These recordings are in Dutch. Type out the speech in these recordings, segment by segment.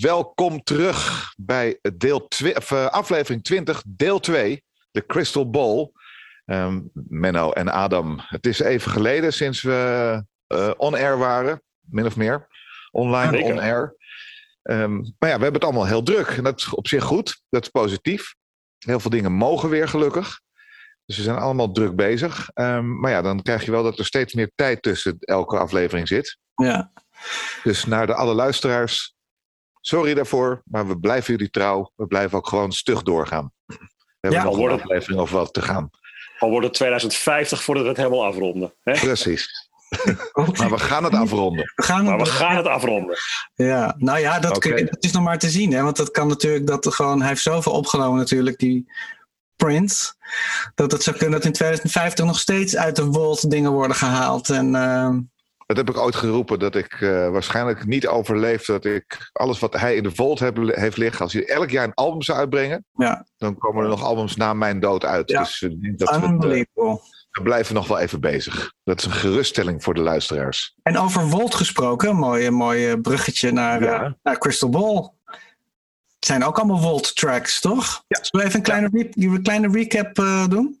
Welkom terug bij deel of, uh, aflevering 20, deel 2, de Crystal Ball. Um, Menno en Adam, het is even geleden sinds we uh, on-air waren, min of meer. Online, on-air. Um, maar ja, we hebben het allemaal heel druk. En dat is op zich goed, dat is positief. Heel veel dingen mogen weer gelukkig. Dus we zijn allemaal druk bezig. Um, maar ja, dan krijg je wel dat er steeds meer tijd tussen elke aflevering zit. Ja. Dus naar de alle luisteraars, sorry daarvoor, maar we blijven jullie trouw. We blijven ook gewoon stug doorgaan. We hebben Ja, nog al een aflevering of wat te gaan. Al wordt het 2050 voordat we het helemaal afronden. Hè? Precies. Maar we gaan het afronden. We gaan Maar we het- gaan het afronden. Ja, nou ja, dat, kun is nog maar te zien. Hè? Want dat kan natuurlijk, dat er gewoon, hij heeft zoveel opgenomen natuurlijk, die Prince. Dat het zou kunnen dat in 2050 nog steeds uit de Vault dingen worden gehaald. En ehm, Dat heb ik ooit geroepen, dat ik eh, waarschijnlijk niet overleef dat ik alles wat hij in de Vault heb- heeft liggen, als hij elk jaar een album zou uitbrengen, ja, dan komen er nog albums na mijn dood uit. Ja. Dus denk dat we, eh, unbelievable. we blijven nog wel even bezig. Dat is een geruststelling voor de luisteraars. En over Volt gesproken, een mooi, mooi bruggetje naar, Ja. eh, naar Crystal Ball. Het zijn ook allemaal Volt tracks, toch? Ja. Zullen we even een kleine, re- een kleine recap eh, doen?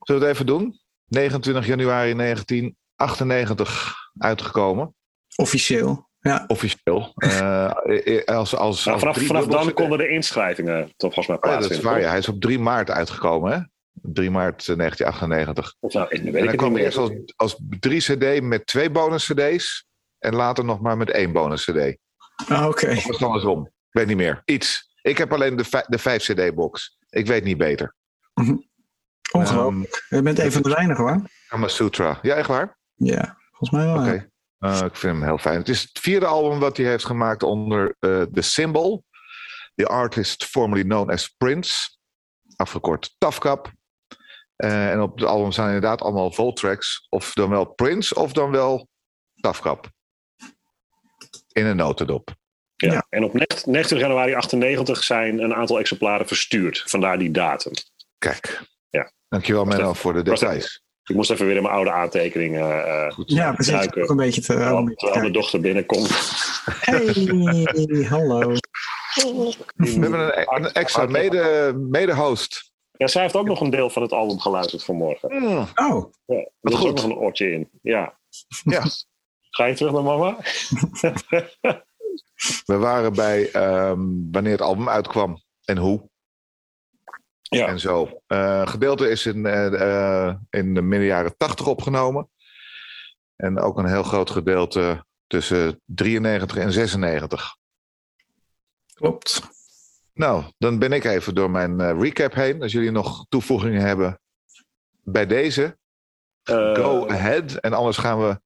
Zullen we het even doen? 29 januari 1998 uitgekomen, Officieel. Ja. officieel. Eh, als, als, Nou, vanaf, vanaf dan konden de inschrijvingen toch volgens mij Oh ja, dat is plaatsvinden. waar, ja. Hij is op 3 maart uitgekomen, hè? 3 maart eh, 1998. Of nou, En hij kwam eerst als, als 3 CD met twee bonus CD's. En later nog maar met één bonus CD. Ah, Oké. Of was het andersom? Ik weet niet meer. Iets. Ik heb alleen de, de 5 CD-box. Ik weet niet beter. Ongelooflijk. Ehm, Je bent een van de weinigen hoor. Kama Sutra. Ja, echt waar? Ja, volgens mij wel. Oké. ja. Uh, ik vind hem heel fijn. Het is het vierde album wat hij heeft gemaakt onder uh, The Symbol. The artist formerly known as Prince. Afgekort Tafkap. Uh, en op het album zijn inderdaad allemaal vol tracks. Of dan wel Prince of dan wel Tafkap. In een notendop. Ja. Ja. En op 19 januari 98 zijn een aantal exemplaren verstuurd. Vandaar die datum. Kijk. Ja. Dankjewel Menno voor de details. Ik moest even weer in mijn oude aantekeningen. eh Goed. Ja, precies. Duiken. Ook een beetje te. terwijl beetje terwijl mijn te- dochter binnenkomt. Hey, hallo. We hebben een, een extra mede, mede-host. Ja, zij heeft ook nog een deel van het album geluisterd vanmorgen. Mm, Oh, Ja, er Wat goed. nog een oortje in. Ja. ja. Ga je terug naar mama? We waren bij ehm, wanneer het album uitkwam en hoe. Ja. En zo. Eh, gedeelte is in, eh, eh, in de midden jaren 80 opgenomen. En ook een heel groot gedeelte tussen 93 en 96. klopt. Nou, dan ben ik even door mijn recap heen. Als jullie nog toevoegingen hebben bij deze, go ahead. En anders gaan we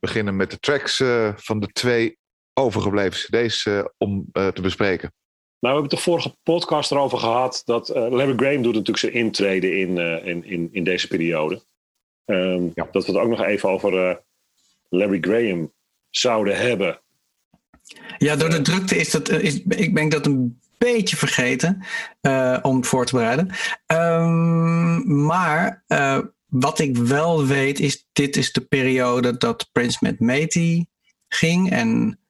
beginnen met de tracks van de twee overgebleven CD's om te bespreken. Nou, we hebben het de vorige podcast erover gehad dat eh, Larry Graham doet natuurlijk zijn intrede in, eh, in, in, in deze periode. Ehm, Ja. Dat we het ook nog even over eh, Larry Graham zouden hebben. Ja, door de drukte is dat. Is, ik ben dat een beetje vergeten om voor te bereiden. Ehm, maar wat ik wel weet is: dit is de periode dat Prince met Matey ging en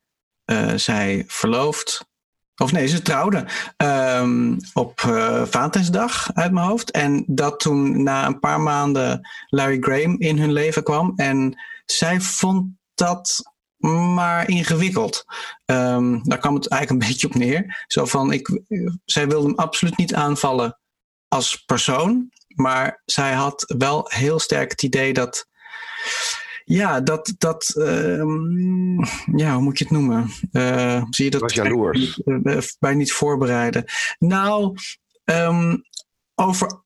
zij verloofd. Of nee, ze trouwden ehm, op Valentijnsdag uit mijn hoofd. En dat toen na een paar maanden Larry Graham in hun leven kwam. En zij vond dat maar ingewikkeld. Ehm, daar kwam het eigenlijk een beetje op neer. Zo van, ik, zij wilde hem absoluut niet aanvallen als persoon. Maar zij had wel heel sterk het idee dat. Ja, dat. dat ehm, ja, hoe moet je het noemen? Eh, zie je dat? Was jaloers. eh, bij niet voorbereiden. Nou, ehm, over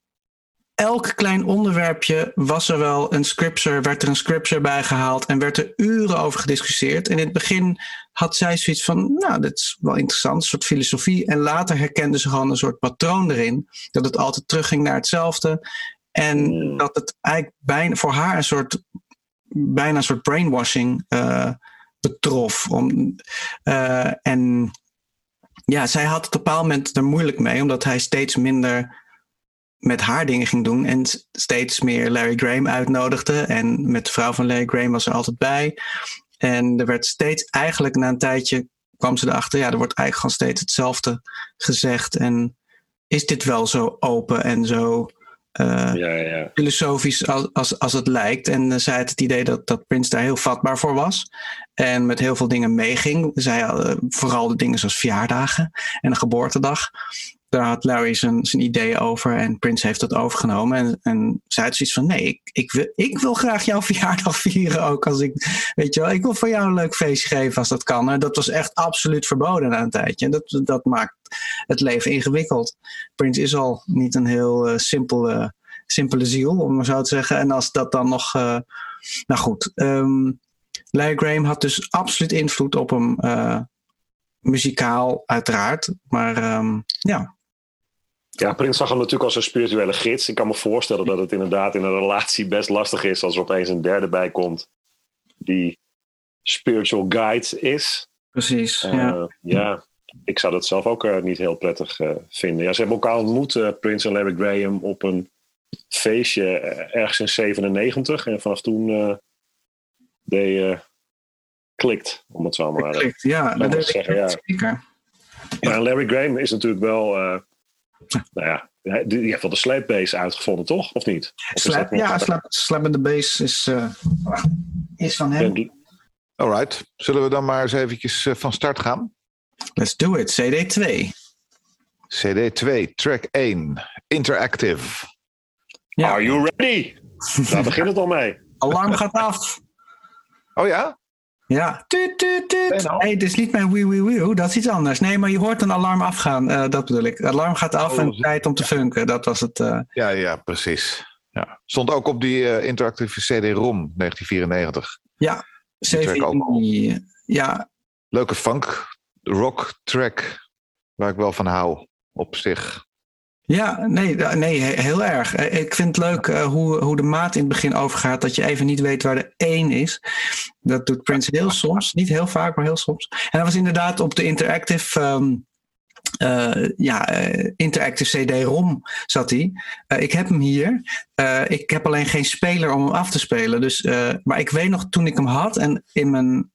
elk klein onderwerpje was er wel een scripture, werd er een scripture bij gehaald en werd er uren over gediscussieerd. En in het begin had zij zoiets van, nou, dit is wel interessant, een soort filosofie. En later herkende ze gewoon een soort patroon erin, dat het altijd terugging naar hetzelfde. En Mm. dat het eigenlijk bijna voor haar een soort, bijna een soort brainwashing eh, betrof. Om, eh, en ja, zij had het op een bepaald moment er moeilijk mee, omdat hij steeds minder met haar dingen ging doen en steeds meer Larry Graham uitnodigde. En met de vrouw van Larry Graham was er altijd bij. En er werd steeds eigenlijk na een tijdje kwam ze erachter, ja, er wordt eigenlijk gewoon steeds hetzelfde gezegd. En is dit wel zo open en zo uh, ja, ja. filosofisch als, als, als het lijkt. En uh, zij had het idee dat, dat Prince daar heel vatbaar voor was. En met heel veel dingen meeging. Zij uh, vooral de dingen zoals verjaardagen en een geboortedag. Daar had Larry zijn, zijn ideeën over en Prince heeft dat overgenomen. En, en zij zoiets van: nee, ik, ik, wil, ik wil graag jouw verjaardag vieren ook. Als ik, weet je wel, ik wil voor jou een leuk feestje geven als dat kan. En dat was echt absoluut verboden na een tijdje. Dat, dat maakt het leven ingewikkeld. Prince is al niet een heel uh, simpele, simpele ziel, om maar zo te zeggen. En als dat dan nog. Uh, nou goed. Um, Larry Graham had dus absoluut invloed op hem. Uh, muzikaal, uiteraard. Maar um, ja, ja, Prins zag hem natuurlijk als een spirituele gids. Ik kan me voorstellen dat het inderdaad in een relatie best lastig is als er opeens een derde bij komt die spiritual guide is. Precies. Uh, ja. ja, ik zou dat zelf ook uh, niet heel prettig uh, vinden. Ja, ze hebben elkaar ontmoet, Prins en Larry Graham, op een feestje ergens in 97. En vanaf toen deed klikt, om het zo maar klikt, ja, dat te zeggen. Ja. Zeker. Ja, Larry Graham is natuurlijk wel nou ja, die heeft wel de sleepbase uitgevonden, toch? Of niet? Of slap, ja, slap, slap in the base is, uh, is van hem. Alright, zullen we dan maar eens eventjes uh, van start gaan? Let's do it. CD2. CD2, track 1, Interactive. Ja. Are you ready? Daar begint het al mee. Alarm gaat af. Oh ja? Ja, tuut, tuut, tuut. Nee, het is niet mijn wee wee wee, dat is iets anders. Nee, maar je hoort een alarm afgaan, uh, dat bedoel ik. Het alarm gaat af oh, en tijd om te funken, dat was het. Uh... Ja, ja, precies. Ja. Stond ook op die uh, interactieve CD-ROM 1994. Ja, CV, ja. Leuke funk, rock track, waar ik wel van hou, op zich. Ja, nee, nee, heel erg. Eh, ik vind het leuk uh, hoe, hoe de maat in het begin overgaat. Dat je even niet weet waar de één is. Dat doet Prince heel soms. Niet heel vaak, maar heel soms. En dat was inderdaad op de interactive... Um, uh, ja, interactive CD-ROM zat hij. Ik heb hem hier. ik heb alleen geen speler om hem af te spelen. Dus, maar ik weet nog toen ik hem had en in mijn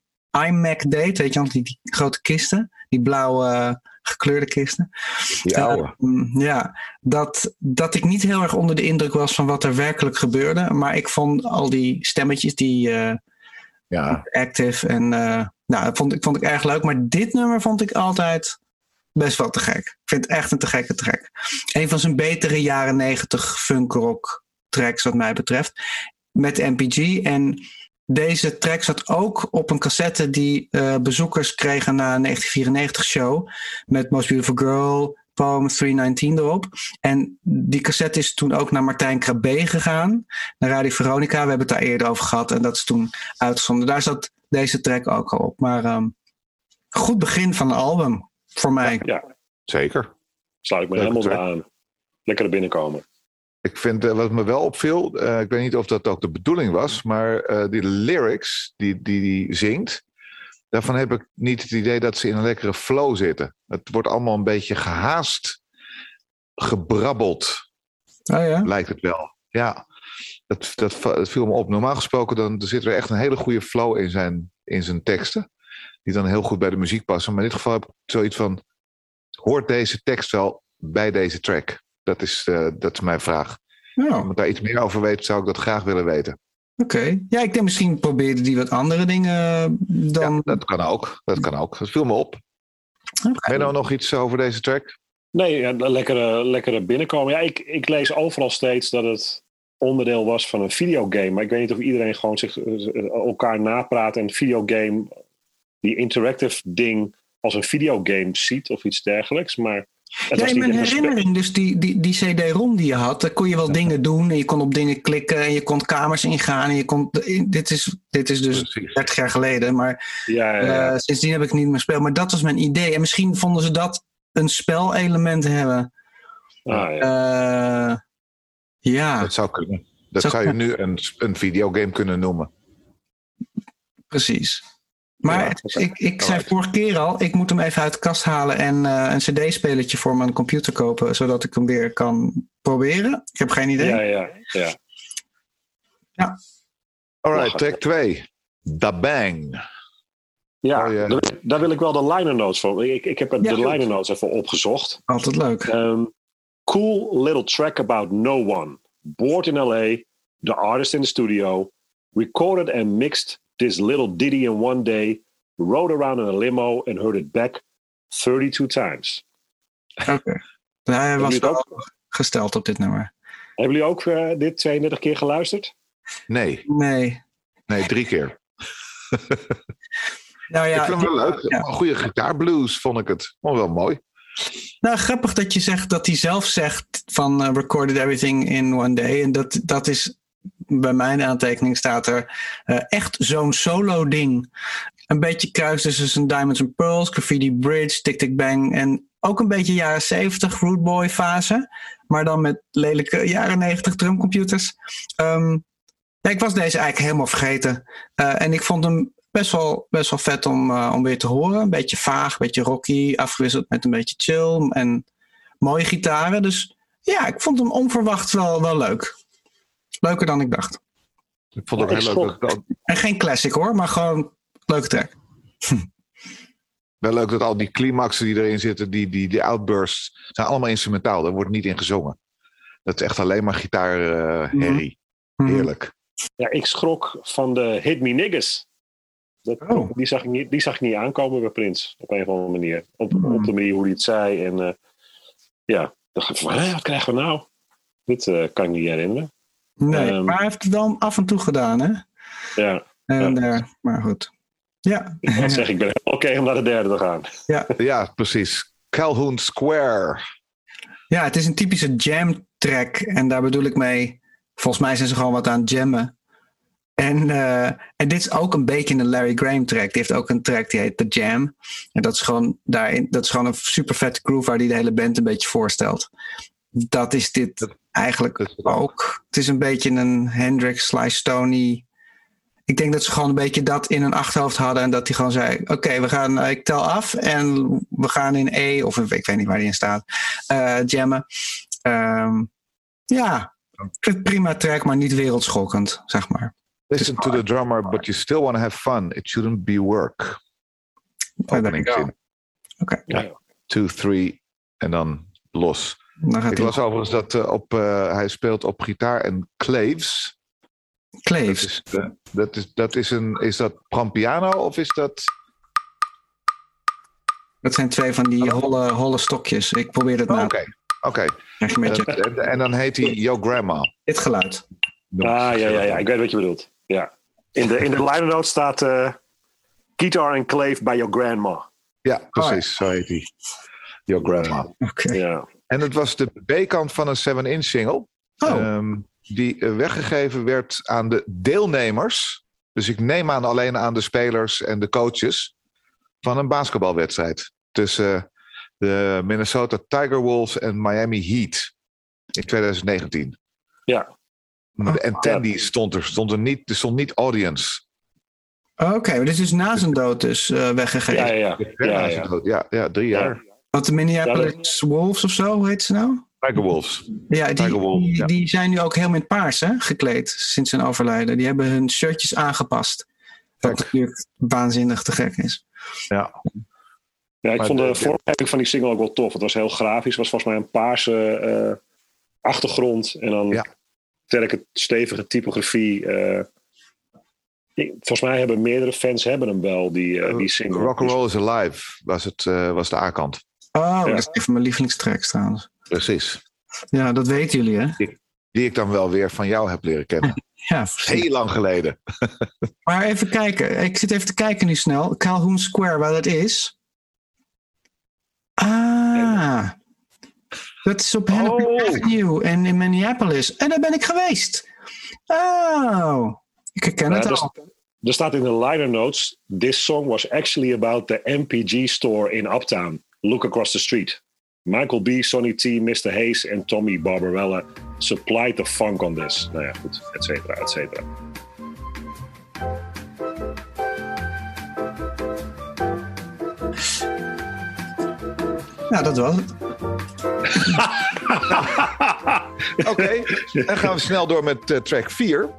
iMac deed, weet je, die, die grote kisten, die blauwe gekleurde kisten. Ja, uh, ja dat, dat ik niet heel erg onder de indruk was van wat er werkelijk gebeurde. Maar ik vond al die stemmetjes, die uh, ja. active en uh, nou, dat vond, ik, vond ik erg leuk. Maar dit nummer vond ik altijd best wel te gek. Ik vind het echt een te gekke track. Een van zijn betere jaren negentig funk rock tracks wat mij betreft. Met MPG en deze track zat ook op een cassette die uh, bezoekers kregen na een 1994 show. Met Most Beautiful Girl, Poem 319 erop. En die cassette is toen ook naar Martijn Krabbe gegaan. Naar Radio Veronica. We hebben het daar eerder over gehad. En dat is toen uitgezonden. Daar zat deze track ook al op. Maar um, goed begin van een album. Voor mij. Ja, zeker. Sluit ik me helemaal aan. Lekker er binnenkomen. Ik vind uh, wat me wel opviel, uh, ik weet niet of dat ook de bedoeling was, maar uh, die lyrics die, die die zingt, daarvan heb ik niet het idee dat ze in een lekkere flow zitten. Het wordt allemaal een beetje gehaast, gebrabbeld. Oh ja? Lijkt het wel. Ja, dat, dat, dat viel me op. Normaal gesproken dan, er zit er echt een hele goede flow in zijn, in zijn teksten. Die dan heel goed bij de muziek passen. Maar in dit geval heb ik zoiets van, hoort deze tekst wel bij deze track? Dat is, uh, dat is mijn vraag. Ja. Als iemand daar iets meer over weet, zou ik dat graag willen weten. Oké. Ja, ik denk misschien probeerde die wat andere dingen eh, dan... Ja, dat kan ook. Dat kan ook. Dat viel me op. Okay. Heb je nou nog iets over deze track? Nee, ja, lekkere, lekkere binnenkomen. Ja, ik, ik lees overal steeds dat het onderdeel was van een videogame. Maar ik weet niet of iedereen gewoon zich, eh, elkaar napraat en videogame, die interactive ding, als een videogame ziet of iets dergelijks. Maar ja, in mijn herinnering, dus die, die, die CD-ROM die je had, daar kon je wel dingen doen. En je kon op dingen klikken en je kon kamers ingaan. En je kon, dit, is, dit is dus Precies. 30 jaar geleden, maar ja, ja, ja. Uh, sindsdien heb ik niet meer gespeeld. Maar dat was mijn idee. En misschien vonden ze dat een spelelement hebben. Ah, ja. Uh, ja. Dat zou kunnen. Dat zou, zou je nu een, een videogame kunnen noemen. Precies. Maar ik, ik zei vorige keer al, ik moet hem even uit de kast halen en uh, een cd-spelertje voor mijn computer kopen, zodat ik hem weer kan proberen. Ik heb geen idee. Ja, ja, ja. ja. Alright, track 2. Da Bang. Ja, Oh, daar- daar wil ik wel de liner notes van. Ik, ik heb Ja, de goed. liner notes even opgezocht. Altijd leuk. Um, cool little track about no one. Bored in LA, the artist in the studio, recorded and mixed this little ditty in one day, rode around in a limo and heard it back 32 times. Oké. Hij was het wel gesteld op dit nummer. Hebben jullie ook eh, dit 32 keer geluisterd? Nee, Nee. nee, drie keer. Nou ja, ik vind hem wel leuk. ja. Een goede gitaarblues vond ik het. Vond wel mooi. Nou, grappig dat je zegt dat hij zelf zegt van eh, recorded everything in one day. En dat, dat is bij mijn aantekening staat er eh, echt zo'n solo ding. Een beetje kruis tussen Diamonds and Pearls, Graffiti Bridge, Tick Tick Bang en ook een beetje jaren 70 Root Boy fase. Maar dan met lelijke jaren 90 drumcomputers. Ehm, ja, ik was deze eigenlijk helemaal vergeten. Eh, en ik vond hem best wel, best wel vet om, eh, om weer te horen. Een beetje vaag, een beetje rocky, afgewisseld met een beetje chill en mooie gitaren. Dus ja, ik vond hem onverwacht wel, wel leuk. Leuker dan ik dacht. Ik vond het ook heel leuk. Dat, En geen classic hoor, maar gewoon leuke track. wel leuk dat al die climaxen die erin zitten, die, die, die outbursts, zijn allemaal instrumentaal. Daar wordt niet in gezongen. Dat is echt alleen maar gitaarherrie. Mhm. Heerlijk. Ja, ik schrok van de Hit Me Niggas. Dat, Oh. die, zag ik niet, die zag ik niet aankomen bij Prins. Op een of andere manier. Op, op de manier hoe hij het zei. En eh, ja, dacht ik van, wat krijgen we nou? Dit eh, kan ik me niet herinneren. Nee, Ehm. maar hij heeft het wel af en toe gedaan, hè? Ja, En, Ja. eh, maar goed. Ja. ik moet zeggen, ik ben oké om naar de derde te gaan. Ja, precies. Calhoun Square. ja, het is een typische jam track. En daar bedoel ik mee, volgens mij zijn ze gewoon wat aan het jammen. En, eh, en dit is ook een beetje een Larry Graham track. Die heeft ook een track die heet The Jam. En dat is gewoon, daarin, dat is gewoon een super vette groove waar die de hele band een beetje voorstelt. Dat is dit Dat- eigenlijk ook. Het is een beetje een Hendrix slash Stoney. Ik denk dat ze gewoon een beetje dat in hun achterhoofd hadden. En dat hij gewoon zei: Oké, we gaan, eh, ik tel af. En we gaan in E, of in- ik weet niet waar die in staat, eh, jammen. Ehm, ja, prima track, maar niet wereldschokkend, zeg maar. Listen to the drummer, but you still want to have fun. It shouldn't be work. Openingzin. Oké, Ja. Two, three en dan los. Ik hij las overigens dat eh, op, eh, hij speelt op gitaar en claves. Dat is, eh, dat is, dat is, een, is dat Prampiano of is dat... Dat zijn twee van die holle, holle stokjes. Ik probeer het Oh, na Oké, oké. En, en dan heet hij Yo Grandma. dit geluid. Ah, ja, ja, ja, ik weet wat je bedoelt. Ja. In de, in de liner notes staat eh Guitar and Clave by your grandma. Ja, precies, zo heet hij. Yo Grandma. Oké. Ja. En het was de B-kant van een 7-inch single. Oh, ehm, die eh, weggegeven werd aan de deelnemers. Dus ik neem aan alleen aan de spelers en de coaches. Van een basketbalwedstrijd. Tussen eh, de Minnesota Tigerwolves en Miami Heat. In 2019. Ja. Maar de Tandy stond er, stond er niet, er stond niet audience. Oké, maar dit is na zijn dood dus eh, weggegeven. Ja, ja, ja. Ja, ja, ja. ja, ja, drie jaar. Want de Minneapolis Wolves of zo, hoe heet ze nou? Ja, die, Tiger Wolf, die, ja. die zijn nu ook helemaal in paars hè, gekleed sinds zijn overlijden. Die hebben hun shirtjes aangepast. Wat natuurlijk waanzinnig te gek is. Ja. Ja, ik Maar vond de de- vormgeving van die single ook wel tof. Het was heel grafisch. Het was volgens mij een paarse eh, achtergrond. En dan Ja. sterke, stevige typografie. eh. Ik- volgens mij hebben meerdere fans hebben hem wel, die, eh, die single. Rock and Roll is Alive was, het, eh, was de A-kant. Oh, dat is een van mijn lievelingstracks trouwens. Precies. Ja, dat weten jullie hè? Die ik dan wel weer van jou heb leren kennen. Ja, precies. Heel lang geleden. Maar even kijken. Ik zit even te kijken nu snel. Calhoun Square, waar dat is. Ah. Dat is op Hennepin Oh. Avenue en in Minneapolis. En daar ben ik geweest. Oh. Ik herken het al. Er staat in de liner notes: This song was actually about the MPG store in Uptown. Look across the street. Michael B., Sonny T., Mr. Hayes en Tommy Barbarella supplied the funk on this. Nou ja, goed, et cetera, et cetera. Ja, dat was het. Oké, dan gaan we snel door met eh, track 4.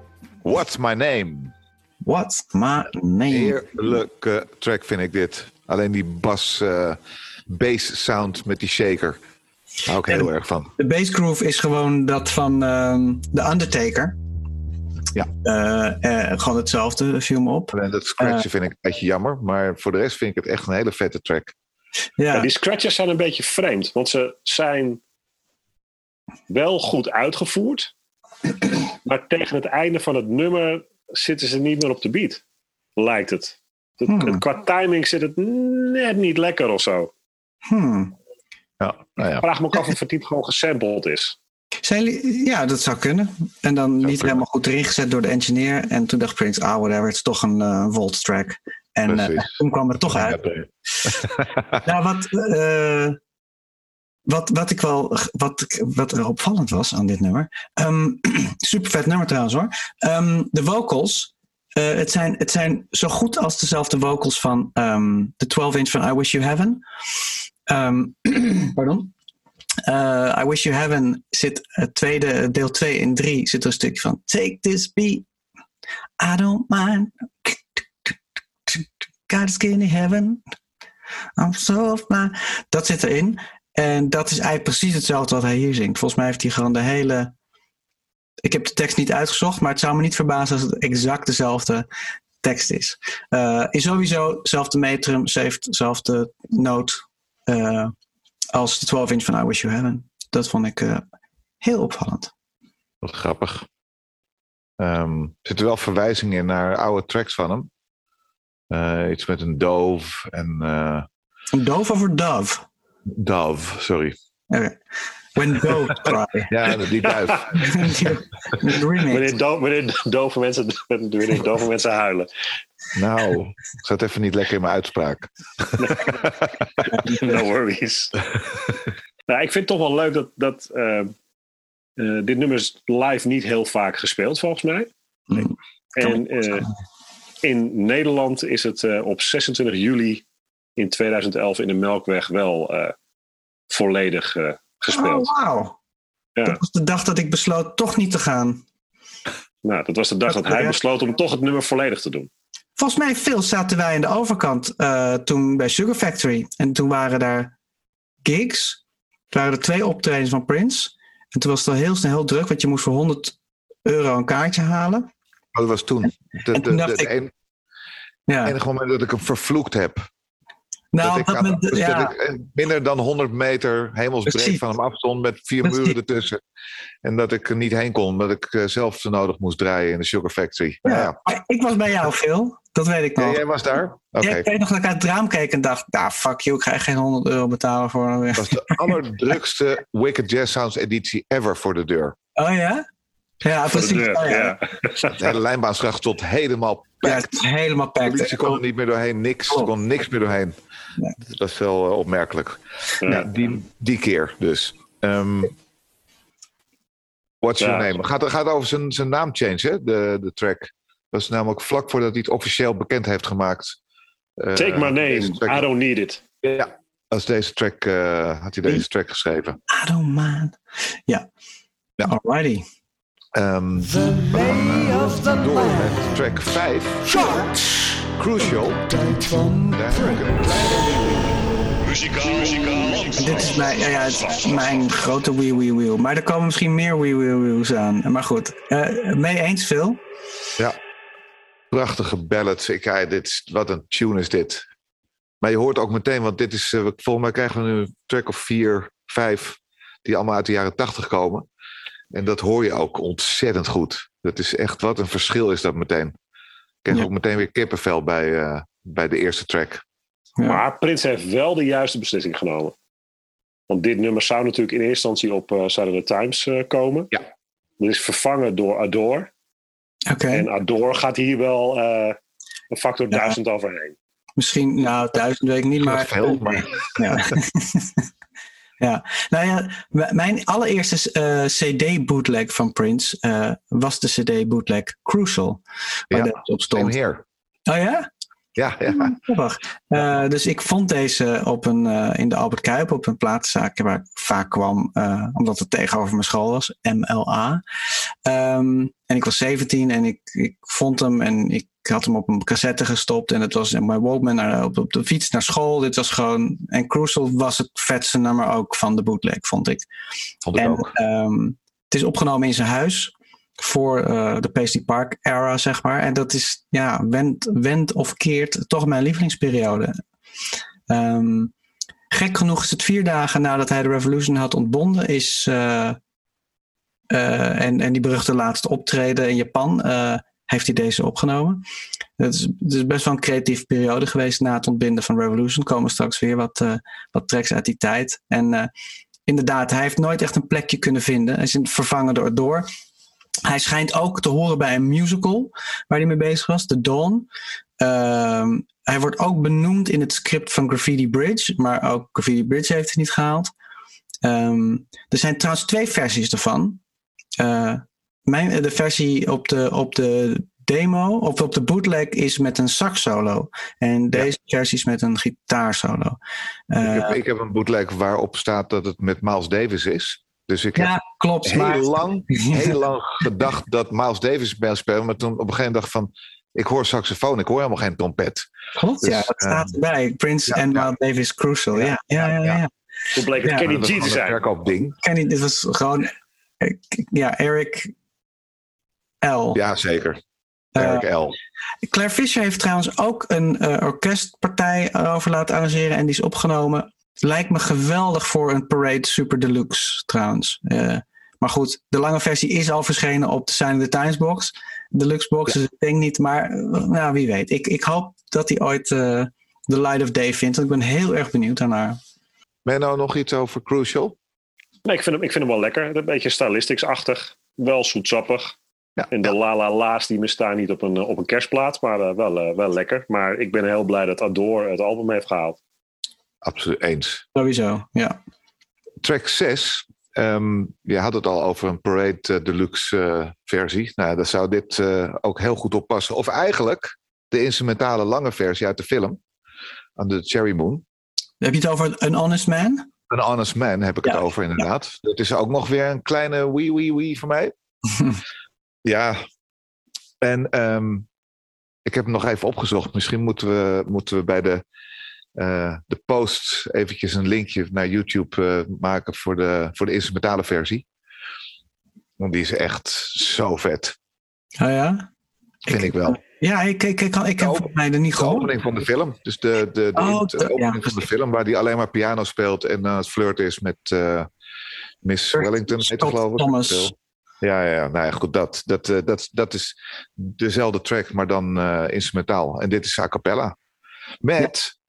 What's My Name? What's my name? Heerlijke track vind ik dit. Alleen die bas, uh, bass sound met die shaker. Daar hou ik heel En- erg van. De bass groove is gewoon dat van ehm The Undertaker. Ja. Eh, eh, gewoon hetzelfde, viel me op. Alleen dat scratchen Eh. vind ik een beetje jammer. Maar voor de rest vind ik het echt een hele vette track. Ja, Ja, die scratches zijn een beetje vreemd, want ze zijn wel goed uitgevoerd, maar tegen het einde van het nummer zitten ze niet meer op de beat, lijkt het. Het- Hmm. het- Qua timing zit het net niet lekker of zo. Hmm. Ja, nou ja. Ik vraag me ook af of het niet gewoon gesampled is. Zijn ja, dat zou kunnen. En dan niet kunnen. helemaal goed erin gezet door de engineer. En toen dacht Prince, ah, whatever, het is toch een eh Volt track. En eh, toen kwam het toch uit. Nou, wat, eh, wat, wat ik wel, wat, ik- wat er opvallend was aan dit nummer. ehm super vet nummer trouwens hoor. Ehm, de vocals. eh, het, zijn, het zijn zo goed als dezelfde vocals van ehm, de 12 inch van I Wish You Heaven. Ehm, pardon. Eh, I Wish You Heaven zit het tweede, deel 2 in 3 zit er een stukje van Take this beat, I don't mind. Got a skinny heaven. I'm so fly. Dat zit erin. En dat is eigenlijk precies hetzelfde wat hij hier zingt. Volgens mij heeft hij gewoon de hele. Ik heb de tekst niet uitgezocht, maar het zou me niet verbazen als het exact dezelfde tekst is. Eh, is sowieso hetzelfde metrum, hetzelfde noot eh, als de 12 inch van I Wish You Heaven. Dat vond ik eh, heel opvallend. Wat grappig. Ehm, er zitten wel verwijzingen in naar oude tracks van hem. Eh, iets met een dove en eh, Een dove of een dove? dove, sorry. When doves cry. Ja, die duif. Wanneer, do- wanneer dove, mensen, wanneer dove mensen huilen. Nou, ik zat even niet lekker in mijn uitspraak. No worries. nou, ik vind het toch wel leuk dat, dat eh, eh, dit nummer is live niet heel vaak gespeeld volgens mij. En eh, in Nederland is het eh, op 26 juli in 2011 in de Melkweg wel eh, volledig eh, gespeeld. Oh, wauw. Ja. Dat was de dag dat ik besloot toch niet te gaan. Nou, dat was de dag dat hij besloot om toch het nummer volledig te doen. Volgens mij, veel zaten wij aan de overkant eh, toen bij Sugar Factory. En toen waren daar gigs. Toen waren er twee optredens van Prince. En toen was het al heel snel heel druk, want je moest voor 100 euro een kaartje halen. Oh, dat was toen. De, En toen de, dacht de, ik- een- Ja. enige moment dat ik hem vervloekt heb. nou, dat ik, dus ja, ik minder dan 100 meter hemelsbreed van hem afstond met vier Precies. muren ertussen. En dat ik er niet heen kon, omdat ik eh, zelf zo nodig moest draaien in de Sugar Factory. Ja. Maar ik was bij jou, Phil. Dat weet ik Ja, nog. jij was daar? Oké. Ja, ik weet nog dat ik uit het raam keek en dacht, nou fuck you, ik ga geen 100 euro betalen voor... Dat was de allerdrukste Wicked Jazz Sounds editie ever voor de deur. Oh ja? Ja, Voor de precies. deur, Oh, ja. ja. De hele lijnbaansgracht stond helemaal packed. helemaal packed. politie kon er niet meer doorheen, niks. Er Klopt. kon niks meer doorheen. Nee. Dat is wel eh, opmerkelijk. Ja. Ja, die, die keer dus. Ehm, what's Ja. your name? Gaat, gaat over zijn, zijn naamchange, hè? De, de track. Dat is namelijk vlak voordat hij het officieel bekend heeft gemaakt. Eh, Take my name, track- I don't need it. Ja, als deze track eh, had hij deze track geschreven. I don't mind. Ja. Ja. Alrighty. Ehm, we gaan eh, door met track 5. Crucial. Daar heb ik een kleine Muzikaal, muzikaal. Dit is mijn, ja, ja, het is mijn grote wee wee wheel. Maar er komen misschien meer wee wee wheels aan. Maar goed. Eh, mee eens, Phil? Ja, prachtige ballads. Ik, ja, dit is, wat een tune is dit. Maar je hoort ook meteen, want dit is, eh, volgens mij krijgen we nu een track of vier, vijf, die allemaal uit de jaren tachtig komen. En dat hoor je ook ontzettend goed. Dat is echt, wat een verschil is dat meteen. Ik kreeg Ja. ook meteen weer kippenvel bij, eh, bij de eerste track. Ja. Maar Prins heeft wel de juiste beslissing genomen. Want dit nummer zou natuurlijk in eerste instantie op uh, Saturday Times eh, komen. Ja. Dat is vervangen door Adore. Oké. En Adore gaat hier wel eh, een factor Ja. duizend overheen. Misschien, nou, duizend weet ik niet, Maar maar... veel, maar Ja. ja. Nou ja, mijn allereerste eh, CD-bootleg van Prince eh, was de CD-bootleg Crucial. Waar Ja, dat op same stond. here. Oh ja? Ja, ja. Eh, dus ik vond deze op een, eh, in de Albert Kuip op een plaatszaak waar ik vaak kwam, eh, omdat het tegenover mijn school was, MLA. Ehm, en ik was 17 en ik, ik vond hem en ik had hem op een cassette gestopt en het was in mijn Walkman naar, op, op de fiets naar school. Dit was gewoon. En Crucial was het vetste nummer ook van de bootleg, vond ik. Vond ik en, ook. ehm, het is opgenomen in zijn huis voor eh, de Paisley Park era, zeg maar. En dat is, ja, wend, wend of keert toch mijn lievelingsperiode. Ehm, gek genoeg is het vier dagen nadat hij de Revolution had ontbonden, is. eh, eh, en, en die beruchte laatste optreden in Japan heeft hij deze opgenomen. Het is, best wel een creatieve periode geweest na het ontbinden van Revolution. Komen straks weer wat, wat tracks uit die tijd. En inderdaad, hij heeft nooit echt een plekje kunnen vinden. Hij is vervangen door door. Hij schijnt ook te horen bij een musical waar hij mee bezig was, The Dawn. Ehm, hij wordt ook benoemd in het script van Graffiti Bridge, maar ook Graffiti Bridge heeft het niet gehaald. Ehm, er zijn trouwens twee versies ervan. Eh, mijn, de versie op de, op de demo, of op de bootleg, is met een sax solo. En deze versie is met een gitaarsolo. Uh, ik, heb, ik heb een bootleg waarop staat dat het met Miles Davis is. Dus ik heb klopt, heel, maar... lang, heel lang gedacht dat Miles Davis bij spelen. Maar toen op een gegeven moment dacht van... Ik hoor saxofoon, ik hoor helemaal geen trompet. Klopt, dus, ja, dat staat erbij. Prince ja, en Miles Davis Crucial. Ja, ja, ja. ja, Toen bleek het Kenny G te zijn. ding. Kenny, dit was gewoon... Ja, Eric L. Ja, zeker. Eric uh, L. Claire Fisher heeft trouwens ook een uh, orkestpartij over laten arrangeren en die is opgenomen. Lijkt me geweldig voor een Parade Super Deluxe trouwens. Uh, maar goed, de lange versie is al verschenen op de Sign of the Times box. Deluxe box, ja. dus ik denk niet, maar nou, wie weet. Ik, ik hoop dat hij ooit uh, The Light of Day vindt. Ik ben heel erg benieuwd daarnaar. Ben je nou nog iets over Crucial? Nee, ik vind hem, ik vind hem wel lekker. Een beetje stylistics-achtig. Wel zoetsappig. Ja, en de ja. la la la's die me staan niet op een, op een kerstplaat, maar uh, wel, uh, wel lekker. Maar ik ben heel blij dat Adore het album heeft gehaald. Absoluut eens. Sowieso, ja. Track 6. Um, je had het al over een Parade uh, Deluxe versie. Nou, daar zou dit ook heel goed op passen. Of eigenlijk de instrumentale lange versie uit de film. Aan de Cherry Moon. Heb je het over An Honest Man? An Honest Man heb ik ja. het over, inderdaad. Ja. Dat is ook nog weer een kleine wee wee wee voor mij. Ja, en um, ik heb hem nog even opgezocht. Misschien moeten we, moeten we bij de, uh, de post eventjes een linkje naar YouTube uh, maken voor de, voor de instrumentale versie. Want die is echt zo vet. Oh ja? Vind ik, ik wel. Ja, ik, ik, ik, ik heb volgens mij er niet gehoord. De opening van de film. Dus de, de, de, oh, de, de opening ja, van de film waar hij alleen maar piano speelt en aan uh, het flirten is met uh, Miss Wellington, heet geloof ik. Thomas. Ja, ja, nou ja, goed, dat, dat, dat, dat is dezelfde track, maar dan uh, instrumentaal. En dit is a cappella. Met.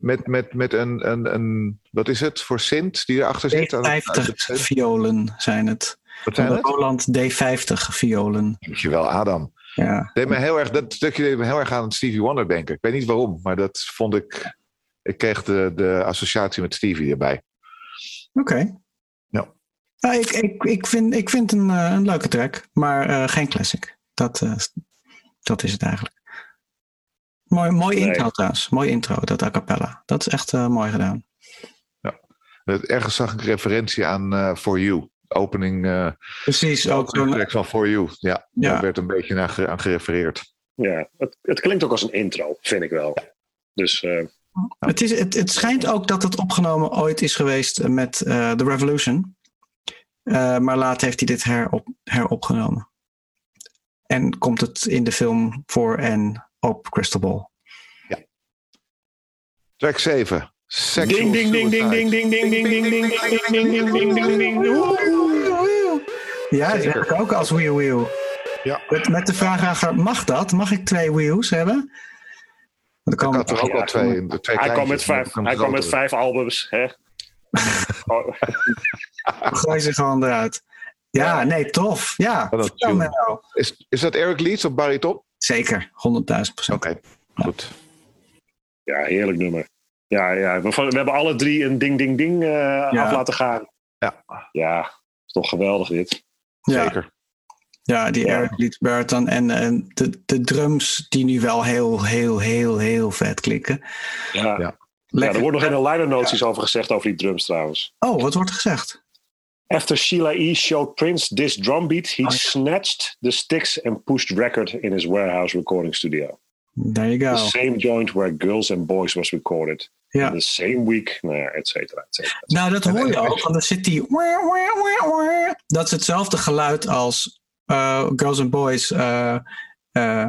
Met, met, met een, een, een, wat is het voor Sint die erachter zit? D50 violen zijn het. Wat zijn het? Roland D50 violen. Dankjewel, Adam. Ja. Deed me heel erg, dat stukje deed me heel erg aan Stevie Wonder denken. Ik weet niet waarom, maar dat vond ik. Ik kreeg de, de associatie met Stevie erbij. Oké. Okay. Ja. Nou, ik, ik, ik vind, ik vind een, uh, een leuke track, maar uh, geen classic. Dat, uh, dat is het eigenlijk. Mooi, mooi nee. intro trouwens. Mooi intro, dat a cappella. Dat is echt mooi gedaan. Ja. Ergens zag ik referentie aan For You. Opening. Precies, ook zo'n track van For You. Ja, ja. daar werd een beetje naar, aan gerefereerd. Ja, het, het, klinkt ook als een intro, vind ik wel. Dus. Het, is, het, het schijnt ook dat het opgenomen ooit is geweest met The Revolution. Uh, maar later heeft hij dit herop, heropgenomen. En komt het in de film voor en op Crystal Ball. Ja. Track 7. Ding, ding, ding, ding, ding, ding, ding, ding, ding, ding, ding, ding, ding, ding, ding, ding. Ja, dat ik ook als wheel wheel. Ja. Met, met de vraag aan, mag dat? Mag ik twee wheels hebben? Dan kan ik had er ook al twee. twee hij kwam met vijf, hij kwam met vijf albums, hè? Gooi ze gewoon eruit. Ja, ja, nee, tof. Ja, nou. is, is dat Eric Leeds of Barry Top? Zeker, 100.000 procent. Oké, okay, goed. Ja, heerlijk nummer. Ja, ja. We, we hebben alle drie een ding, ding, ding uh, ja. af laten gaan. Ja. Ja, is toch geweldig dit. Ja. Zeker. Ja, die Eric Leeds Burton en, en de, de drums die nu wel heel, heel, heel, heel vet klikken. Ja. ja. Ja, er wordt nog in de liner over gezegd over die drums trouwens. Oh, wat wordt er gezegd? After Sheila E. showed Prince this drum beat, he Oh. snatched the sticks and pushed record in his warehouse recording studio. There you go. The same joint where Girls and Boys was recorded. Ja. In the same week, nou ja, et cetera, et cetera. Nou, dat hoor je ook, want dan zit die. Dat is hetzelfde geluid als eh, Girls and Boys. eh, eh,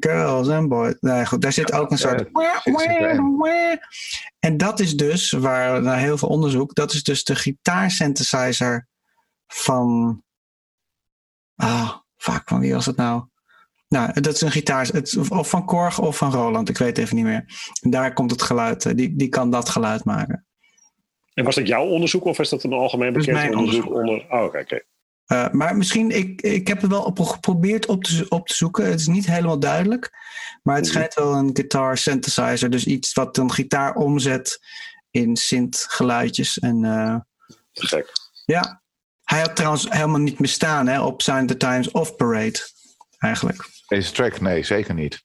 girls and Boys. Nee, goed, daar zit ook een soort. En dat is dus, waar na heel veel onderzoek, dat is dus de gitaarsynthesizer van. Ah, vaak van wie was het nou? Nou, dat is een gitaar, het, of van Korg of van Roland, ik weet even niet meer. En daar komt het geluid, eh, die, die kan dat geluid maken. En was dat jouw onderzoek of is dat een algemeen Dat is bekend mijn onderzoek onderzoek. onder... Oh, oké, oké. Uh, maar misschien, ik, ik heb het wel op, geprobeerd op te, op te zoeken. Het is niet helemaal duidelijk. Maar het Mhm. schijnt wel een guitar synthesizer. Dus iets wat een gitaar omzet in synth geluidjes. En uh, Te gek. ja, hij had trouwens helemaal niet meer staan hè, op Sign the Times of Parade. Eigenlijk. Deze track, nee, zeker niet.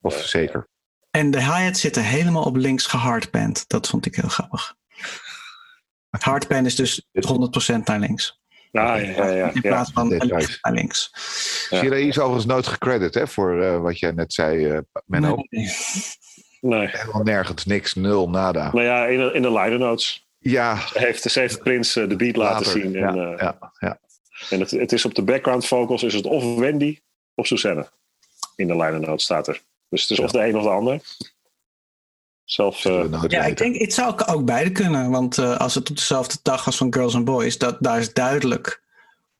Of zeker. En de hi-hat zitten helemaal op links gehardband. Dat vond ik heel grappig. Hardband is dus 100% naar links. Ja, ja, ja. In plaats van licht naar links. Ja. Shiraï is overigens nooit gecredit hè, voor eh, wat jij net zei, eh Menno. Nee. Nee. Helemaal nergens, niks, nul, nada. Nou ja, in de, in de liner notes. Ja, Ze heeft, ze heeft Prins eh, de beat laten later. zien. Ja, En, eh, ja, ja. en het, het is op de background vocals is het of Wendy of Susanne. In de liner notes staat er. Dus het is of de een of de ander. Zelf, eh, Ja, ik denk, het zou ook- beide kunnen. Want eh, als het op dezelfde dag was van Girls and Boys, dat, daar is duidelijk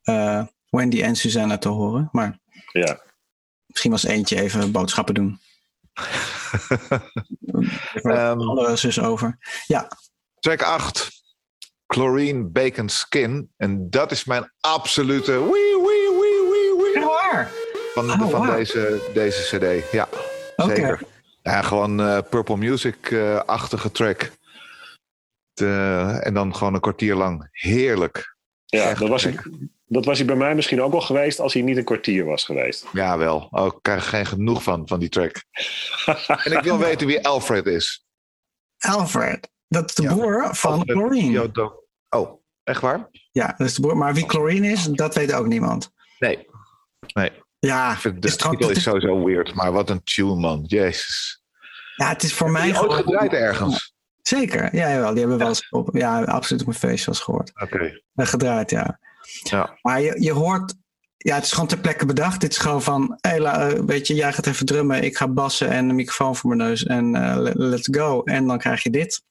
eh, Wendy en Suzanne te horen. Maar ja. misschien was eentje even boodschappen doen. Ehm, de andere zus over. Ja, Track 8. Chlorine Bacon Skin. En dat is mijn absolute wee, wee, wee, wee, wee van, Oh, van deze, deze cd. Ja, Oké. zeker. Ja, gewoon eh, Purple Music-achtige track. De- en dan gewoon een kwartier lang. Heerlijk. ja Echt dat, was hij, gek. dat was hij bij mij misschien ook wel geweest als hij niet een kwartier was geweest. Ja, wel. Oh, ik krijg er geen genoeg van, van die track. En ik wil weten wie Alfred is. Alfred, dat is de Ja. boer van Alfred Chlorine. Yodo- Oh, echt waar? Ja, dat is de boer. Maar wie Chlorine is, dat weet ook niemand. Nee. Nee. Ja, Ik de is, titel is is- sowieso weird. Maar wat een tune, man. Jezus. ja, het is voor Heb mij je ooit gewoon- gedraaid ergens? Zeker, ja, jawel. Die hebben we wel eens op, ja, absoluut op mijn feestjes gehoord. Oké. Eh, gedraaid, ja. Ja. Maar je, je hoort, ja, het is gewoon ter plekke bedacht. Het is gewoon van, la- eh, weet je, jij gaat even drummen, ik ga bassen en een microfoon voor mijn neus en eh, le- let's go. En dan krijg je dit.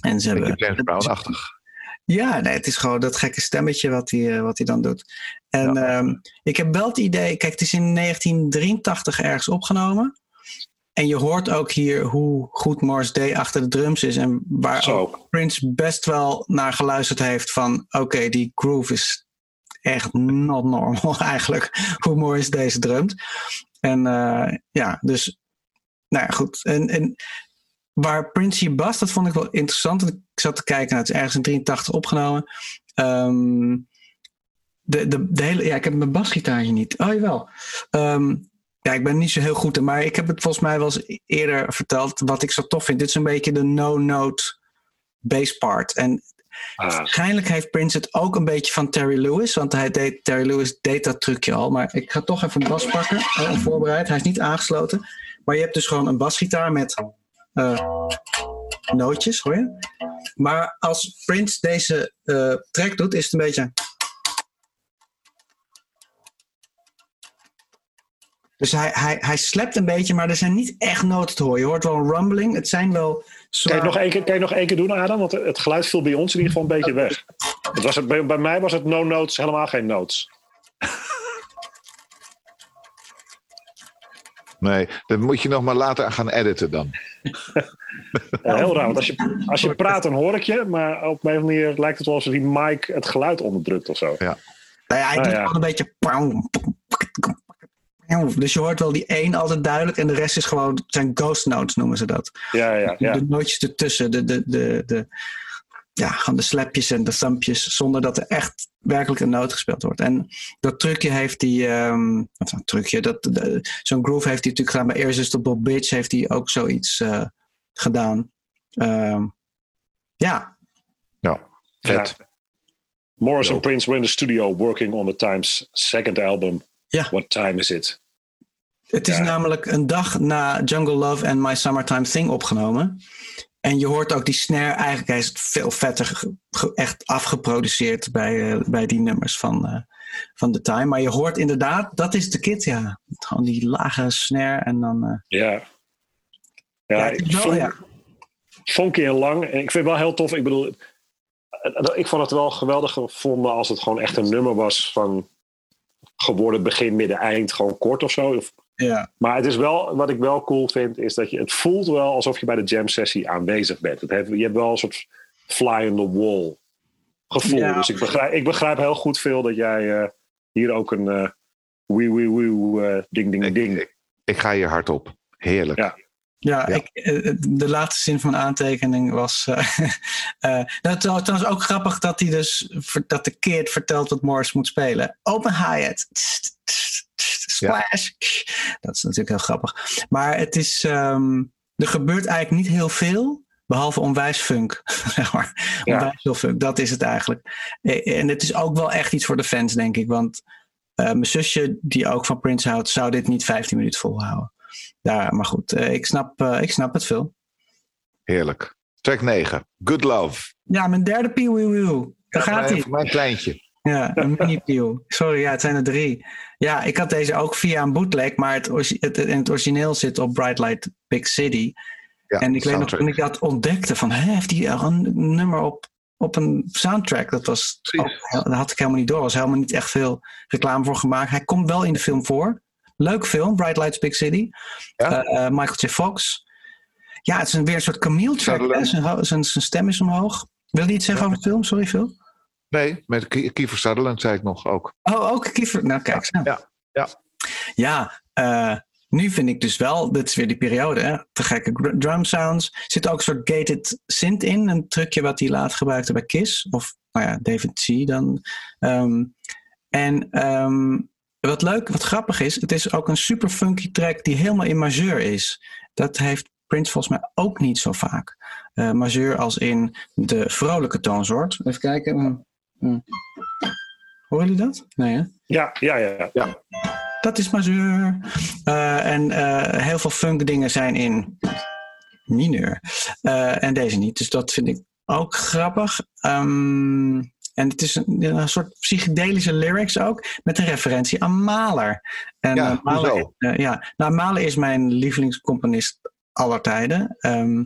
En ze Beetje hebben, James Brown-achtig. Ja, nee, het is gewoon dat gekke stemmetje wat hij, eh, wat hij dan doet. En Ja. ehm, ik heb wel het idee, kijk, het is in 1983 ergens opgenomen. En je hoort ook hier hoe goed Morris Day achter de drums is. En waar ook Prince best wel naar geluisterd heeft van... oké, die groove is echt not normal eigenlijk. Hoe Morris deze drumt. En eh, ja, dus... Nou ja, goed. En, en waar Prince hier bast, dat vond ik wel interessant. Ik zat te kijken, nou, het is ergens in 83 opgenomen. Ehm, de, de, de hele, ja, ik heb mijn basgitaar hier niet. Oh, jawel. Ehm, ja, ik ben niet zo heel goed in, maar ik heb het volgens mij wel eens eerder verteld. Wat ik zo tof vind, dit is een beetje de no-note bass part. En Ah, waarschijnlijk heeft Prince het ook een beetje van Terry Lewis, want hij deed, Terry Lewis deed dat trucje al. Maar ik ga toch even een bas pakken, onvoorbereid. Hij is niet aangesloten. Maar je hebt dus gewoon een basgitaar met nootjes, hoor je? Maar als Prince deze eh track doet, is het een beetje. Dus hij, hij, hij slept een beetje, maar er zijn niet echt noten te horen. Je hoort wel een rumbling. Het zijn wel kan, je zwaar... nog één keer, kan je nog één keer doen, Adam? Want het geluid viel bij ons in ieder geval een beetje weg. Het was het, bij, bij mij was het no notes, helemaal geen notes. Nee, dat moet je nog maar later gaan editen dan. Ja, heel raar, want als je, als je praat dan hoor ik je, maar op een of andere manier lijkt het wel alsof die mic het geluid onderdrukt of zo. Nou ja, hij Ah, doet ja. gewoon een beetje. Dus je hoort wel die één altijd duidelijk en de rest is gewoon het zijn ghost notes noemen ze dat. Ja, ja, ja. De nootjes ertussen, de, de, de, de, ja, gewoon de slapjes en de thumpjes, zonder dat er echt werkelijk een noot gespeeld wordt. En dat trucje heeft die, ehm of een trucje, dat, de- zo'n groove heeft hij natuurlijk gedaan. Bij Irresistible Bitch heeft hij ook zoiets eh, gedaan. Ehm, ja, Ja. Vet. Ja. Morris and Prince were in the studio working on the Times' second album. Ja. What time is it? Het is Ja. namelijk een dag na Jungle Love en My Summertime Thing opgenomen. En je hoort ook die snare, eigenlijk hij is het veel vetter echt afgeproduceerd bij, eh, bij die nummers van, eh, van The Time. Maar je hoort inderdaad, dat is de kit, ja. Gewoon die lage snare en dan... eh, Ja. Ja, wel, ja. funky en lang. En ik vind het wel heel tof. Ik bedoel, ik vond het wel geweldig gevonden als het gewoon echt een nummer was van geworden begin, midden, eind, gewoon kort of zo. Of- ja. Maar het is wel, wat ik wel cool vind, is dat je, het voelt wel alsof je bij de jam sessie aanwezig bent. Het heeft, je hebt wel een soort fly on the wall gevoel. Ja. Dus ik begrijp, ik begrijp heel goed veel dat jij eh, hier ook een eh wee wee wee eh, ding ding Ik, ding. ik, ik ga hier hard op. Heerlijk. Ja. Ja, Ja. Ik, de laatste zin van mijn aantekening was. eh eh, dat is trouwens ook grappig dat hij dus dat de kid vertelt wat Morris moet spelen. Open hi-hat. Splash. Dat is natuurlijk heel grappig. Maar het is. ehm, er gebeurt eigenlijk niet heel veel. Behalve onwijs funk. Zeg maar. Ja. Onwijs funk. Dat is het eigenlijk. Eh, En het is ook wel echt iets voor de fans, denk ik. Want eh, mijn zusje, die ook van Prince houdt, zou dit niet 15 minuten volhouden. Ja, maar goed, eh, ik, snap, eh, ik snap het veel. Heerlijk. Track 9. Good Love. Ja, mijn derde pieuw. Daar Ja, gaat hij. Mijn kleintje. Ja, een mini pieuw. Sorry, ja, het zijn er drie. Ja, ik had deze ook via een bootleg, maar het, het, in het origineel zit op Bright Light Big City. Ja, en ik weet nog, toen ik dat ontdekte, van, hè, heeft hij een nummer op, op een soundtrack? Dat, was heel- dat had ik helemaal niet door. Er was helemaal niet echt veel reclame voor gemaakt. Hij komt wel in de film voor. Leuke film, Bright Lights Big City. Ja. Eh, eh, Michael J. Fox. Ja, het is een, weer een soort Camille track. Zijn, zijn, zijn stem is omhoog. Wil je iets zeggen Ja. over de film? Sorry, Phil. Nee, met Kie- Kiefer Sutherland zei ik nog ook. Oh, ook Kiefer. Nou, kijk. Ja, ja. Ja, eh, nu vind ik dus wel, dit is weer die periode, hè, te gekke drum sounds. Er zit ook een soort gated synth in, een trucje wat hij laat gebruikte bij Kiss, of nou ja, David C. dan. Ehm, en ehm, wat leuk, wat grappig is, het is ook een super funky track die helemaal in majeur is. Dat heeft Prince volgens mij ook niet zo vaak. Eh majeur als in de vrolijke toonsoort. Even kijken. Mm, mm. Horen jullie dat? Nee, hè? Ja, ja, ja. ja. Dat is majeur. Eh, en eh, heel veel funk dingen zijn in mineur. Eh, en deze niet. Dus dat vind ik ook grappig. Ehm, en het is een, een soort psychedelische lyrics ook. Met een referentie aan Mahler. En, Ja, Mahler, eh, ja. Nou, Mahler is mijn lievelingscomponist aller tijden. Ehm,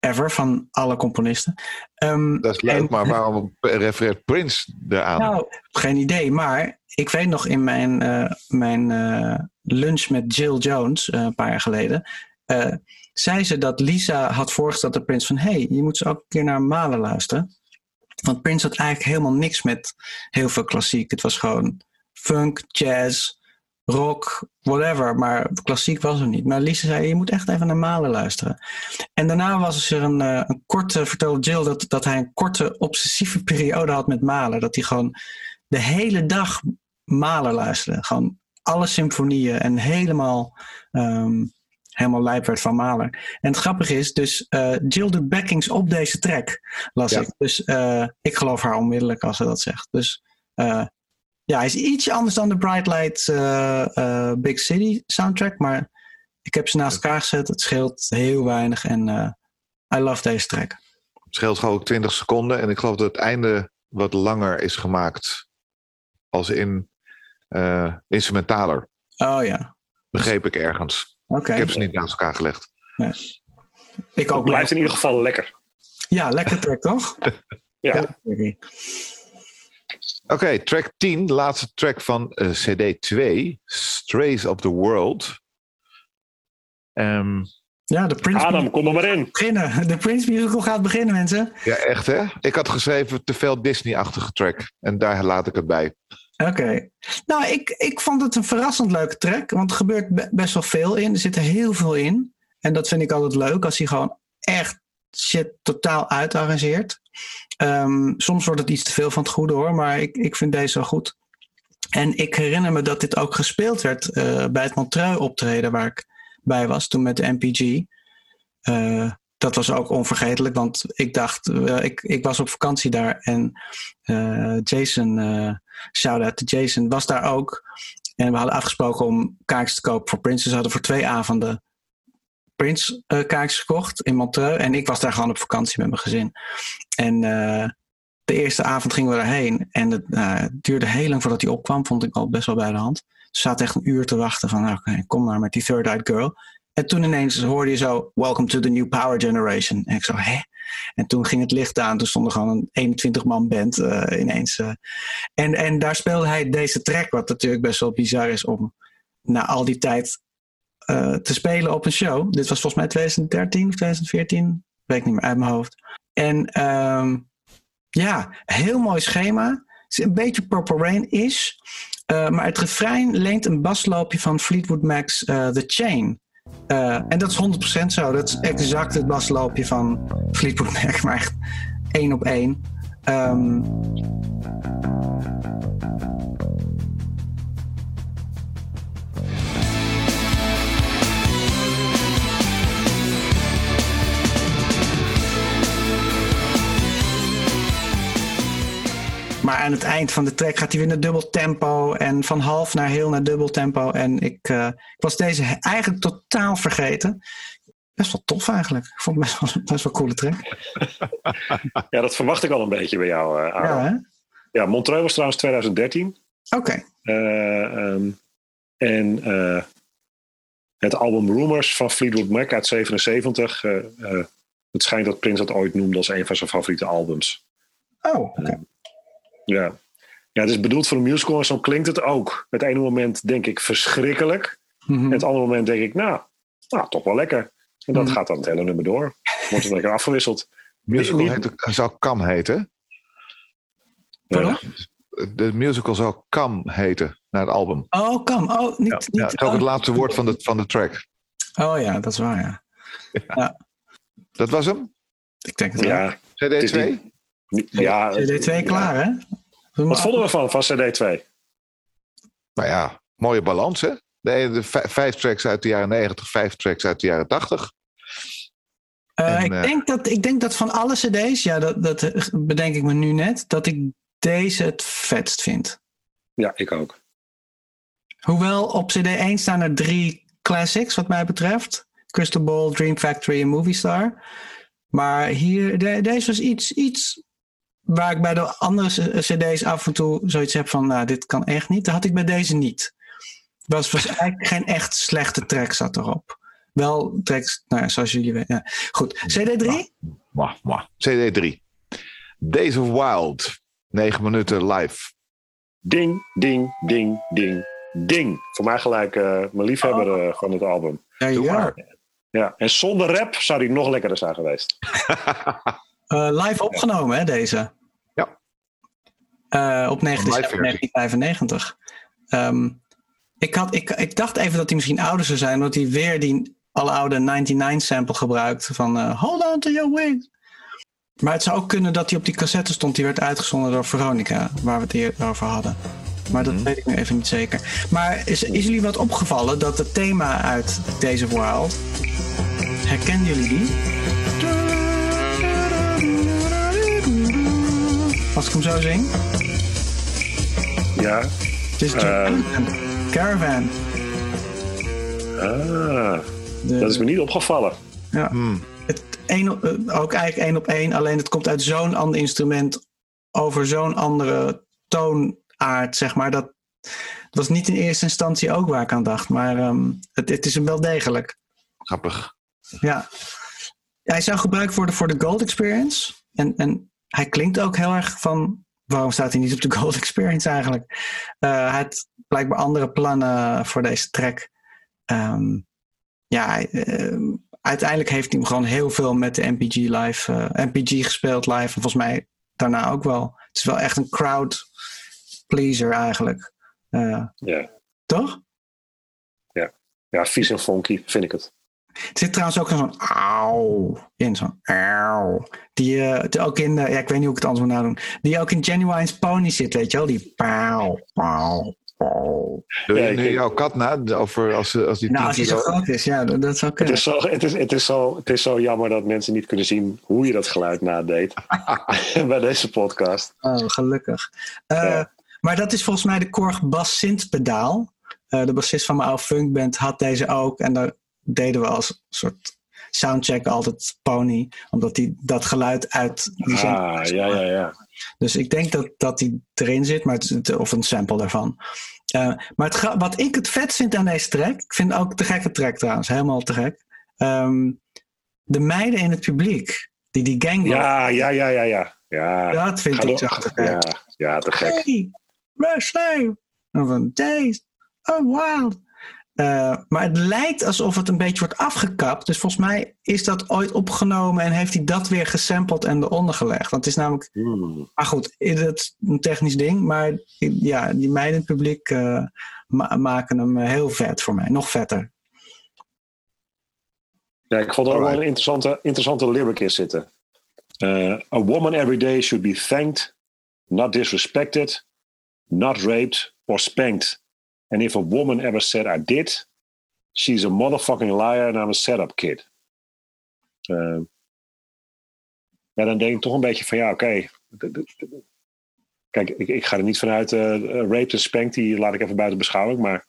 ever, van alle componisten. Ehm, Dat is leuk, en- maar waarom refereert Prince eraan? nou, geen idee. Maar ik weet nog in mijn, eh, mijn eh, lunch met Jill Jones eh, een paar jaar geleden. zei ze dat Lisa had voorgesteld aan Prince van... hé, hey, je moet ze ook een keer naar Malen luisteren. Want Prince had eigenlijk helemaal niks met heel veel klassiek. Het was gewoon funk, jazz, rock, whatever. Maar klassiek was er niet. Maar Lisa zei, je moet echt even naar Malen luisteren. En daarna was er een, eh, een korte, vertelde Jill dat, dat hij een korte obsessieve periode had met Malen. Dat hij gewoon de hele dag Malen luisterde. Gewoon alle symfonieën en helemaal, ehm, helemaal lijp werd van Mahler. En het grappige is, dus eh, Jill doet backings op deze track, las Ja. ik. Dus eh, ik geloof haar onmiddellijk als ze dat zegt. Dus eh, ja, hij is ietsje anders dan de Bright Light eh, eh, Big City soundtrack, maar ik heb ze naast elkaar gezet. Het scheelt heel weinig en eh, I love deze track. Het scheelt gewoon 20 seconden. En ik geloof dat het einde wat langer is gemaakt. Als in eh, instrumentaler. Oh ja, Begreep ik ergens. oké. Ik heb ze niet naast elkaar gelegd. Ik Het ook blijft in ieder geval lekker. Ja, lekker track toch? Ja. Oké. Track 10. Laatste track van eh, CD 2. Strays of the World. Ehm, Ja, de Prince Adam, kom er maar in. beginnen. De Prince musical gaat beginnen, mensen. ja, echt hè? Ik had geschreven te veel Disney-achtige track. En daar laat ik het bij. Oké. Nou, ik, ik vond het een verrassend leuke track. Want er gebeurt be- best wel veel in. Er zit er heel veel in. En dat vind ik altijd leuk. Als hij gewoon echt shit totaal uitarrangeert. Ehm, soms wordt het iets te veel van het goede hoor. Maar ik, ik vind deze wel goed. En ik herinner me dat dit ook gespeeld werd eh, bij het Montreux optreden waar ik bij was. Toen met de MPG. Eh, dat was ook onvergetelijk, want ik dacht, uh, ik, ik was op vakantie daar en Jason, shout-out to Jason, was daar ook. En we hadden afgesproken om kaartjes te kopen voor Prince. We hadden voor twee avonden Prince kaartjes gekocht in Montreux. En ik was daar gewoon op vakantie met mijn gezin. En de eerste avond gingen we daarheen. En het duurde heel lang voordat hij opkwam, vond ik al best wel bij de hand. Ze zaten echt een uur te wachten van, nou, kom maar met die Third Eyed Girl. En toen ineens hoorde je zo, welcome to the new power generation. En ik zo, hè? En toen ging het licht aan. Toen stond er gewoon een 21 man band uh, ineens. Uh. En, en daar speelde hij deze track, wat natuurlijk best wel bizar is om na al die tijd uh, te spelen op een show. Dit was volgens mij 2013 of 2014. Weet ik niet meer uit mijn hoofd. En um, ja, heel mooi schema. Het is een beetje Purple Rain is. maar het refrein leent een basloopje van Fleetwood Mac's The Chain. En dat is 100% zo. Dat is exact het basloopje van Fleetwood Mac, maar echt één op één. Um, Maar aan het eind van de track gaat hij weer naar dubbel tempo. En van half naar heel naar dubbel tempo. En ik, uh, ik was deze eigenlijk totaal vergeten. Best wel tof eigenlijk. Ik vond het best wel, best wel een coole track. ja, dat verwacht ik al een beetje bij jou, uh, Ja, hè? ja, Montreux was trouwens 2013. Oké. Okay. Uh, um, en het album Rumors van Fleetwood Mac uit 77. het schijnt dat Prince dat ooit noemde als een van zijn favoriete albums. Oh, oké. Okay. Ja. ja, het is bedoeld voor een musical en zo klinkt het ook. Het ene moment denk ik verschrikkelijk. Mm -hmm. Het andere moment denk ik, nou, nou toch wel lekker. En dat mm. gaat dan het hele nummer door. Wordt het lekker afgewisseld. Musical heet, zou Kam heten. Pardon? De musical zou Kam heten, naar het album. Oh, Kam. Oh, niet, ja, niet, ja, het is ook oh. het laatste woord van de, van de track. Oh ja, dat is waar, ja. ja. ja. Dat was hem? Ik denk het ja. CD2? Ja, CD2 klaar, hè? Wat vonden we van, van CD2? Nou ja, mooie balans, hè? De, de vijf tracks uit de jaren 90, vijf tracks uit de jaren 80. Uh, en, ik, uh, denk dat, ik denk dat van alle CD's, ja, dat, dat bedenk ik me nu net, dat ik deze het vetst vind. Ja, ik ook. Hoewel op CD 1 staan er drie classics, wat mij betreft: Crystal Ball, Dream Factory en Movie Star. Maar hier, de, deze was iets, iets waar ik bij de andere CD's af en toe zoiets heb van, nou, dit kan echt niet. Dat had ik bij deze niet. Was, was eigenlijk geen echt slechte track zat erop. Wel tracks, nou ja, zoals jullie weten. Ja. Goed, CD3? Mwah, mwah. CD3. Days of Wild. 9 minuten live. Ding, ding, ding, ding, ding. Voor mij gelijk uh, mijn liefhebber uh, van het album. Ja, ja. ja, en zonder rap zou die nog lekkerder zijn geweest. uh, live opgenomen, hè, deze? Uh, op 9 december 1995. Um, ik, had, ik, ik dacht even dat hij misschien ouder zou zijn, omdat hij weer die aloude 99 sample gebruikt van uh, Hold on to your wings. Maar het zou ook kunnen dat hij op die cassette stond, die werd uitgezonden door Veronica, waar we het hier over hadden. Maar dat mm -hmm. weet ik nu even niet zeker. Maar is, is jullie wat opgevallen dat het thema uit of Wild, herkennen jullie die? Als ik hem zo zing? Ja. Het is uh, Caravan. Ah, de, dat is me niet opgevallen. Ja. Hmm. Het een, ook eigenlijk één op één, alleen het komt uit zo'n ander instrument over zo'n andere toonaard, zeg maar. Dat, dat was niet in eerste instantie ook waar ik aan dacht, maar um, het, het is hem wel degelijk. Grappig. Ja. Hij zou gebruikt worden voor de Gold Experience. En, en hij klinkt ook heel erg van. Waarom staat hij niet op de Gold Experience eigenlijk? Uh, hij had blijkbaar andere plannen voor deze track. Um, ja, uh, uiteindelijk heeft hij hem gewoon heel veel met de MPG live, uh, MPG gespeeld live. En volgens mij daarna ook wel. Het is wel echt een crowd pleaser eigenlijk. ja. Toch? Ja. ja, vies en funky vind ik het. Er zit trouwens ook zo'n auw in, zo'n auw. Die, uh, die ook in, uh, ja, ik weet niet hoe ik het anders moet nadoen. Die ook in Genuine's Pony zit, weet je wel? Die pauw, pauw, Doe je Ja, ik- nu jouw kat na? Over als, ze- als die Nou, 10 als hij zo groot is, ja, dat, dat zou Het kunnen. is, zo, het, is, het, is zo, het is zo jammer dat mensen niet kunnen zien hoe je dat geluid nadeed bij deze podcast. Oh, gelukkig. Eh, Ja. Maar dat is volgens mij de Korg Bass Synth pedaal. Eh, de bassist van mijn oude funkband had deze ook. En daar deden we als soort soundcheck altijd pony. Omdat die dat geluid uit die Ah, ja, ja, ja. Dus ik denk dat, dat die erin zit, maar het, of een sample daarvan. Eh, maar het, wat ik het vet vind aan deze track, ik vind ook te gekke track trouwens, helemaal te gek. Ehm, de meiden in het publiek, die die gang Ja, ja, ja, ja, ja. ja. dat vind Ga ik door. zo te gek. Ja, ja, te gek. Hey, Wesley. Of een Days. Oh, wild. Eh, maar het lijkt alsof het een beetje wordt afgekapt. Dus volgens mij is dat ooit opgenomen en heeft hij dat weer gesampled en eronder gelegd. Want het is namelijk, Hmm. maar goed, is het een technisch ding. Maar ja, die meiden in het publiek eh, ma- maken hem eh, heel vet voor mij. Nog vetter. Ja, ik vond er ook wel een interessante, interessante lyric in zitten. A woman every day should be thanked, not disrespected, not raped or spanked. And if a woman ever said I did, she's a motherfucking liar and I'm a setup kid. Eh, ja, dan denk ik toch een beetje van ja, oké. Kijk, ik, ik ga er niet vanuit eh raped en spanked, die laat ik even buiten beschouwing. Maar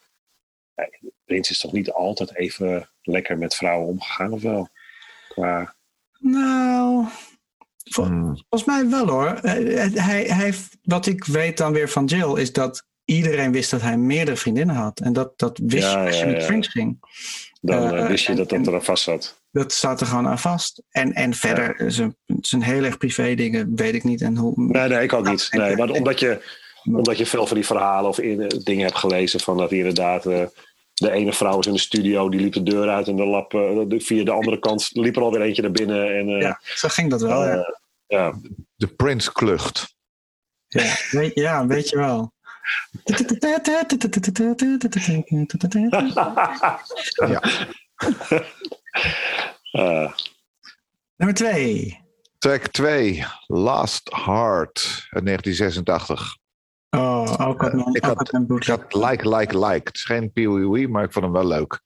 Prins is toch niet altijd even lekker met vrouwen omgegaan, of wel? Qua, Nou, vol- Hmm. volgens mij wel hoor. Eh, Hij, hij, hij, wat ik weet dan weer van Jill is dat iedereen wist dat hij meerdere vriendinnen had. En dat, dat wist Ja, je als je ja, met ja. Fringe ging. dan Eh, eh, wist je en- dat dat er aan vast zat. Dat staat er gewoon aan vast. En, en verder, zijn, zijn heel erg privé dingen weet ik niet. En hoe, Nee, nee, ik ook niet. Nee, maar omdat je, omdat je veel van die verhalen of in, eh, dingen hebt gelezen van dat inderdaad. eh, de ene vrouw was in de studio, die liep de deur uit en de lap eh, via de andere kant liep er alweer eentje naar binnen. En, eh, ja, zo ging dat wel. ja. eh, ja. De Prince klucht. Ja, weet, ja, weet je wel. Ja. Nummer twee. Track 2, Last Heart uit 1986. Oh, ook wat Ik had- Ik had Like, Like, Like. Het is geen PWE, maar ik vond hem wel leuk.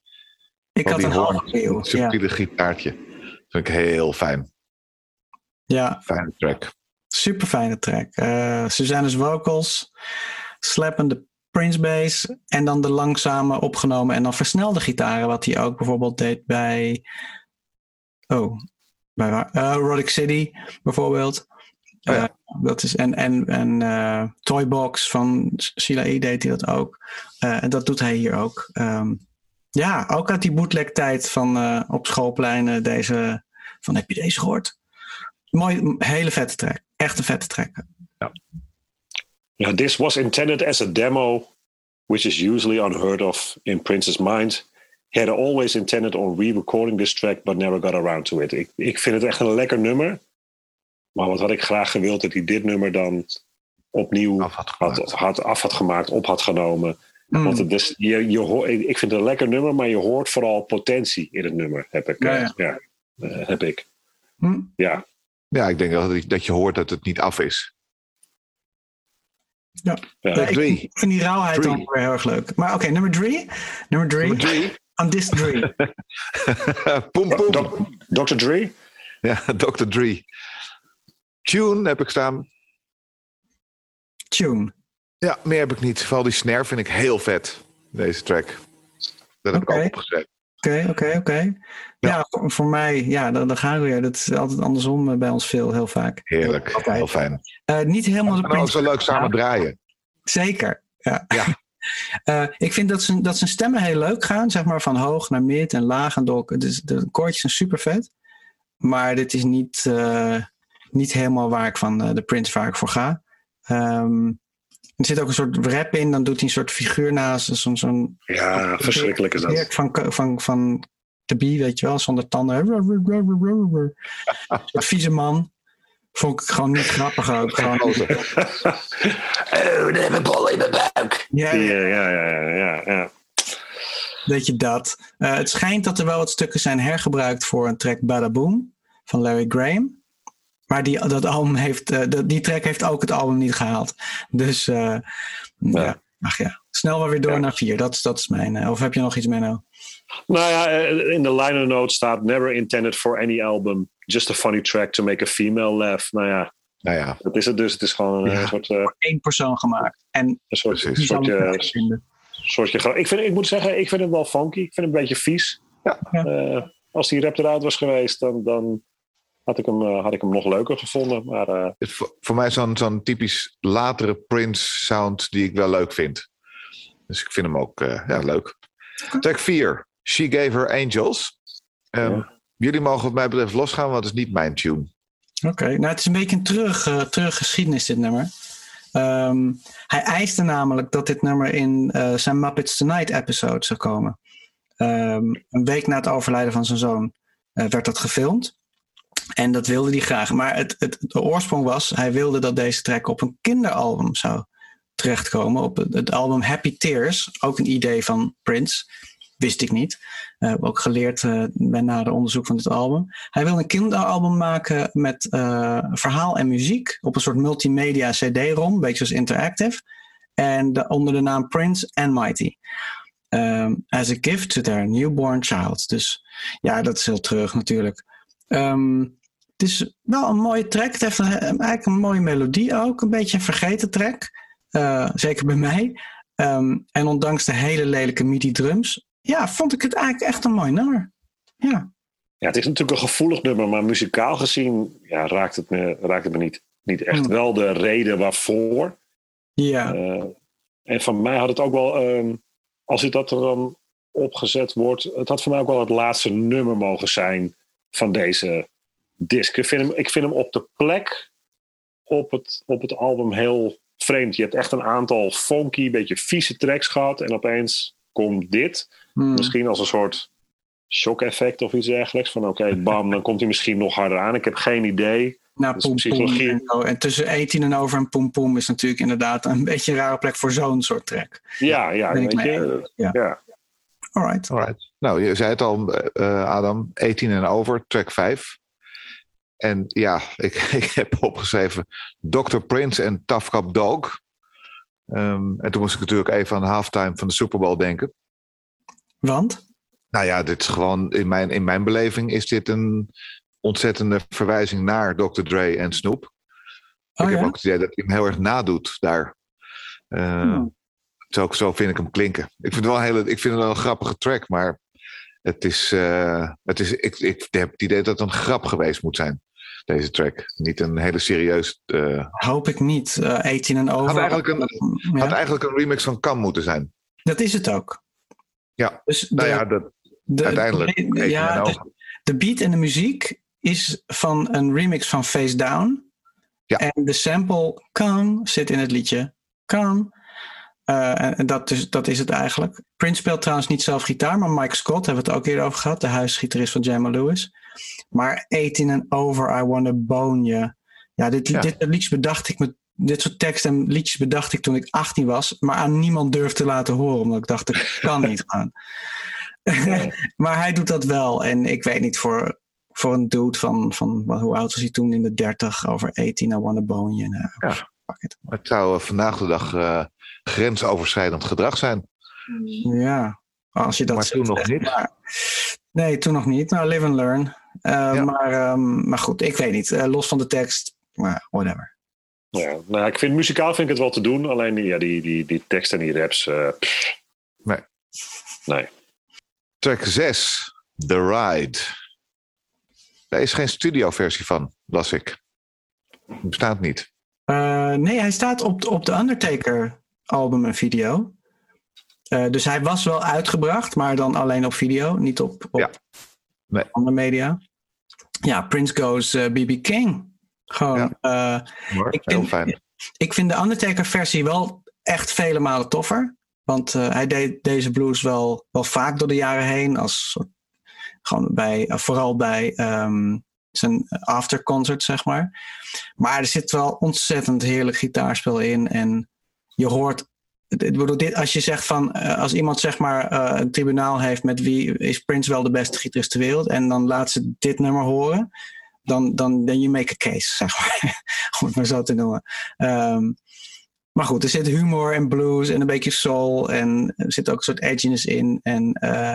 Ik had een halve eeuw. een Ja, subtiele gitaartje. Vind ik heel fijn. ja, Fijne track. super fijne track. Eh Suzanne's vocals, slappende Prince bass en dan de langzame opgenomen en dan versnelde gitaren, wat hij ook bijvoorbeeld deed bij. Oh, bij waar? Eh, Erotic City bijvoorbeeld. Oh ja. Eh, dat is, en en, en eh, Toybox van Sheila E. deed hij dat ook. En dat doet hij hier ook. Ehm, ja, ook uit die bootleg tijd van op schoolpleinen deze. Van heb je deze gehoord? Mooi, hele vette track. Echt een vette track. Yeah, this was intended as a demo, which is usually unheard of in Prince's mind. He had always intended on re-recording this track, but never got around to it. Ik, ik vind het echt een lekker nummer. Maar wat had ik graag gewild dat hij dit nummer dan opnieuw Af had had, gemaakt. had, af had gemaakt, op had genomen. Mm. Want het is, je, je hoort, ik vind het een lekker nummer, maar je hoort vooral potentie in het nummer. Heb ik. Ja, eh, ja. ja, eh, heb ik. Hm? Ja. Ja, ik denk dat, dat je hoort dat het niet af is. Ja. Ja. Ik, drie. ik vind die rauwheid Drie. dan weer heel erg leuk. Maar oké, nummer drie. Nummer drie. Nummer drie. On this drie. poem, poem. Dr. Dre? Ja, Dr. Dre. Tune heb ik staan. Tune. Ja, meer heb ik niet. Vooral die snare vind ik heel vet. Deze track. Dat heb ik ook opgezet. Oké, oké, oké. Ja, voor, voor mij, ja, dan, dan gaan we weer. Dat is altijd andersom eh, bij ons veel, heel vaak. Heerlijk. Altijd. Heel fijn. Eh, niet helemaal de En ook Prince. zo leuk samen draaien. Zeker, ja. Ja. Eh, ik vind dat zijn, dat zijn stemmen heel leuk gaan, zeg maar van hoog naar mid en laag en door. Dus de koortjes zijn super vet. Maar dit is niet, niet helemaal waar ik van de Prince waar ik voor ga. Ehm, er zit ook een soort rap in, dan doet hij een soort figuur naast. Zo'n zo'n Ja, verschrikkelijk is dat. Van, van, van de Bie, weet je wel, zonder tanden. Een vieze man. Vond ik gewoon niet grappig ook. Gewoon, oh, daar heb ik bol in mijn buik. ja, Ja, ja, ja, ja, ja. weet je dat. Eh, het schijnt dat er wel wat stukken zijn hergebruikt voor een track Badaboom van Larry Graham. Maar die, dat album heeft, eh, dat- die track heeft ook het album niet gehaald. Dus eh, ja. Ja. Ach ja, snel maar weer door naar vier. Dat, dat is mijn. of heb je nog iets, Menno? Nou ja, in de liner note staat: Never intended for any album. Just a funny track to make a female laugh. Nou ja, nou ja. dat is het dus. Het is gewoon een soort. Uh, één persoon gemaakt. En een soort. Een soortje, soortje, ik, vind, ik moet zeggen, ik vind het wel funky. Ik vind het een beetje vies. Ja. Uh, als die rap eruit was geweest, dan, dan had, ik hem, uh, had ik hem nog leuker gevonden. Maar, uh, het voor, voor mij zo'n zo'n typisch latere Prince sound die ik wel leuk vind. Dus ik vind hem ook ja, leuk. Track 4. She Gave Her Angels. Um, Jullie mogen wat mij betreft losgaan, want het is niet mijn tune. Oké, nou het is een beetje een terug, uh, teruggeschiedenis dit nummer. Um, hij eiste namelijk dat dit nummer in uh, zijn Muppets Tonight episode zou komen. Um, een week na het overlijden van zijn zoon uh, werd dat gefilmd. En dat wilde hij graag. Maar het, het, de oorsprong was, hij wilde dat deze track op een kinderalbum zou terechtkomen. Op het, album Happy Tears, ook een idee van Prince. Wist ik niet. Uh, ook geleerd uh, bij onderzoek van dit album. Hij wil een kinderalbum maken met uh, verhaal en muziek op een soort multimedia CD-ROM, een beetje als interactive. En de, onder de naam Prince and Mighty. Um, as a gift to their newborn child. Dus ja, dat is heel terug natuurlijk. Um, het is wel een mooie track. Het heeft eigenlijk een mooie melodie ook. Een beetje een vergeten track. zeker bij mij. Um, en ondanks de hele lelijke MIDI drums ja, vond ik het eigenlijk echt een mooi nummer. Ja. Ja, het is natuurlijk een gevoelig nummer, maar muzikaal gezien ja, raakt, het me, raakt het me niet, niet echt hmm. wel de reden waarvoor. Ja. Uh, en van mij had het ook wel, um, als het dat er dan opgezet wordt, het had voor mij ook wel het laatste nummer mogen zijn van deze disc. Ik vind hem, ik vind hem op de plek op het, op het album heel vreemd. Je hebt echt een aantal funky, beetje vieze tracks gehad en opeens komt dit. Hmm. Misschien als een soort shock-effect of iets dergelijks. Van oké, bam, dan komt hij misschien nog harder aan. Ik heb geen idee. Nou, poem, psychologie. En, en, tussen 18 en over en poem poem is natuurlijk inderdaad een beetje een rare plek voor zo'n soort track. Ja, ja, weet je. Ja. ja. Alright. Alright. Nou, je zei het al, uh, Adam, 18 en over, track 5. En ja, ik, ik heb opgeschreven Dr. Prince en Tough Cup Dog. Um, en toen moest ik natuurlijk even aan de halftime van de Super Bowl denken. Want? Nou ja, dit is gewoon, in mijn, in mijn beleving is dit een ontzettende verwijzing naar Dr. Dre en Snoop. Oh, ik heb ook het idee dat hij hem heel erg nadoet daar. Uh, hmm. Zo, zo vind ik hem klinken. Ik vind het wel een, hele, ik vind het wel een grappige track, maar het is, uh, het is ik, ik heb het idee dat het een grap geweest moet zijn deze track. Niet een hele serieus. Uh... Hoop ik niet. Uh, 18 en over. Had eigenlijk, een, had eigenlijk een remix van Kam moeten zijn. Dat is het ook. Ja, dus nou ja, dat, de, uiteindelijk. De, ja, de, de, beat en de muziek is van een remix van Face Down. Ja. En de sample Come zit in het liedje Come. Uh, en dat is, dat is het eigenlijk. Prince speelt trouwens niet zelf gitaar, maar Mike Scott hebben we het ook eerder over gehad, de huisgitarist van Jamma Lewis. Maar 18 and over, I wanna bone you. Ja, dit, ja. dit liedje bedacht ik met dit soort teksten en liedjes bedacht ik toen ik 18 was, maar aan niemand durfde te laten horen, omdat ik dacht, dat kan niet gaan. maar hij doet dat wel. En ik weet niet, voor, voor een dude van, van hoe oud was hij toen in de 30 over 18, I wanna bone you. Nou, ja. Het zou vandaag de dag uh, grensoverschrijdend gedrag zijn. Ja, als je dat maar toen nog niet. Maar, nee, toen nog niet. Nou, live and learn. Uh, ja. maar, um, maar goed, ik weet niet. Uh, los van de tekst, maar whatever. Ja, nou, ik vind muzikaal vind ik het wel te doen. Alleen ja, die, die, die tekst en die raps. Uh, nee. Nee. Track 6, The Ride. Daar is geen studioversie van, las ik. Bestaat niet. Uh, nee, hij staat op, op de Undertaker album en video. Uh, dus hij was wel uitgebracht, maar dan alleen op video, niet op, op ja. nee. andere media. Ja, Prince Goes uh, BB King. Gewoon. Ja. ik vind, Heel fijn. Ik vind de Undertaker versie wel echt vele malen toffer. Want hij deed deze blues wel, wel vaak door de jaren heen. Als gewoon bij, vooral bij um, zijn afterconcert, zeg maar. Maar er zit wel ontzettend heerlijk gitaarspel in. En je hoort. Dit, als je zegt van. Als iemand zeg maar uh, een tribunaal heeft met wie is Prince wel de beste gitarist ter wereld. En dan laat ze dit nummer horen. Dan, dan then you make a case, zeg maar. Om het maar zo te noemen. Um, maar goed, er zit humor en blues en een beetje soul. En er zit ook een soort edginess in. En eh,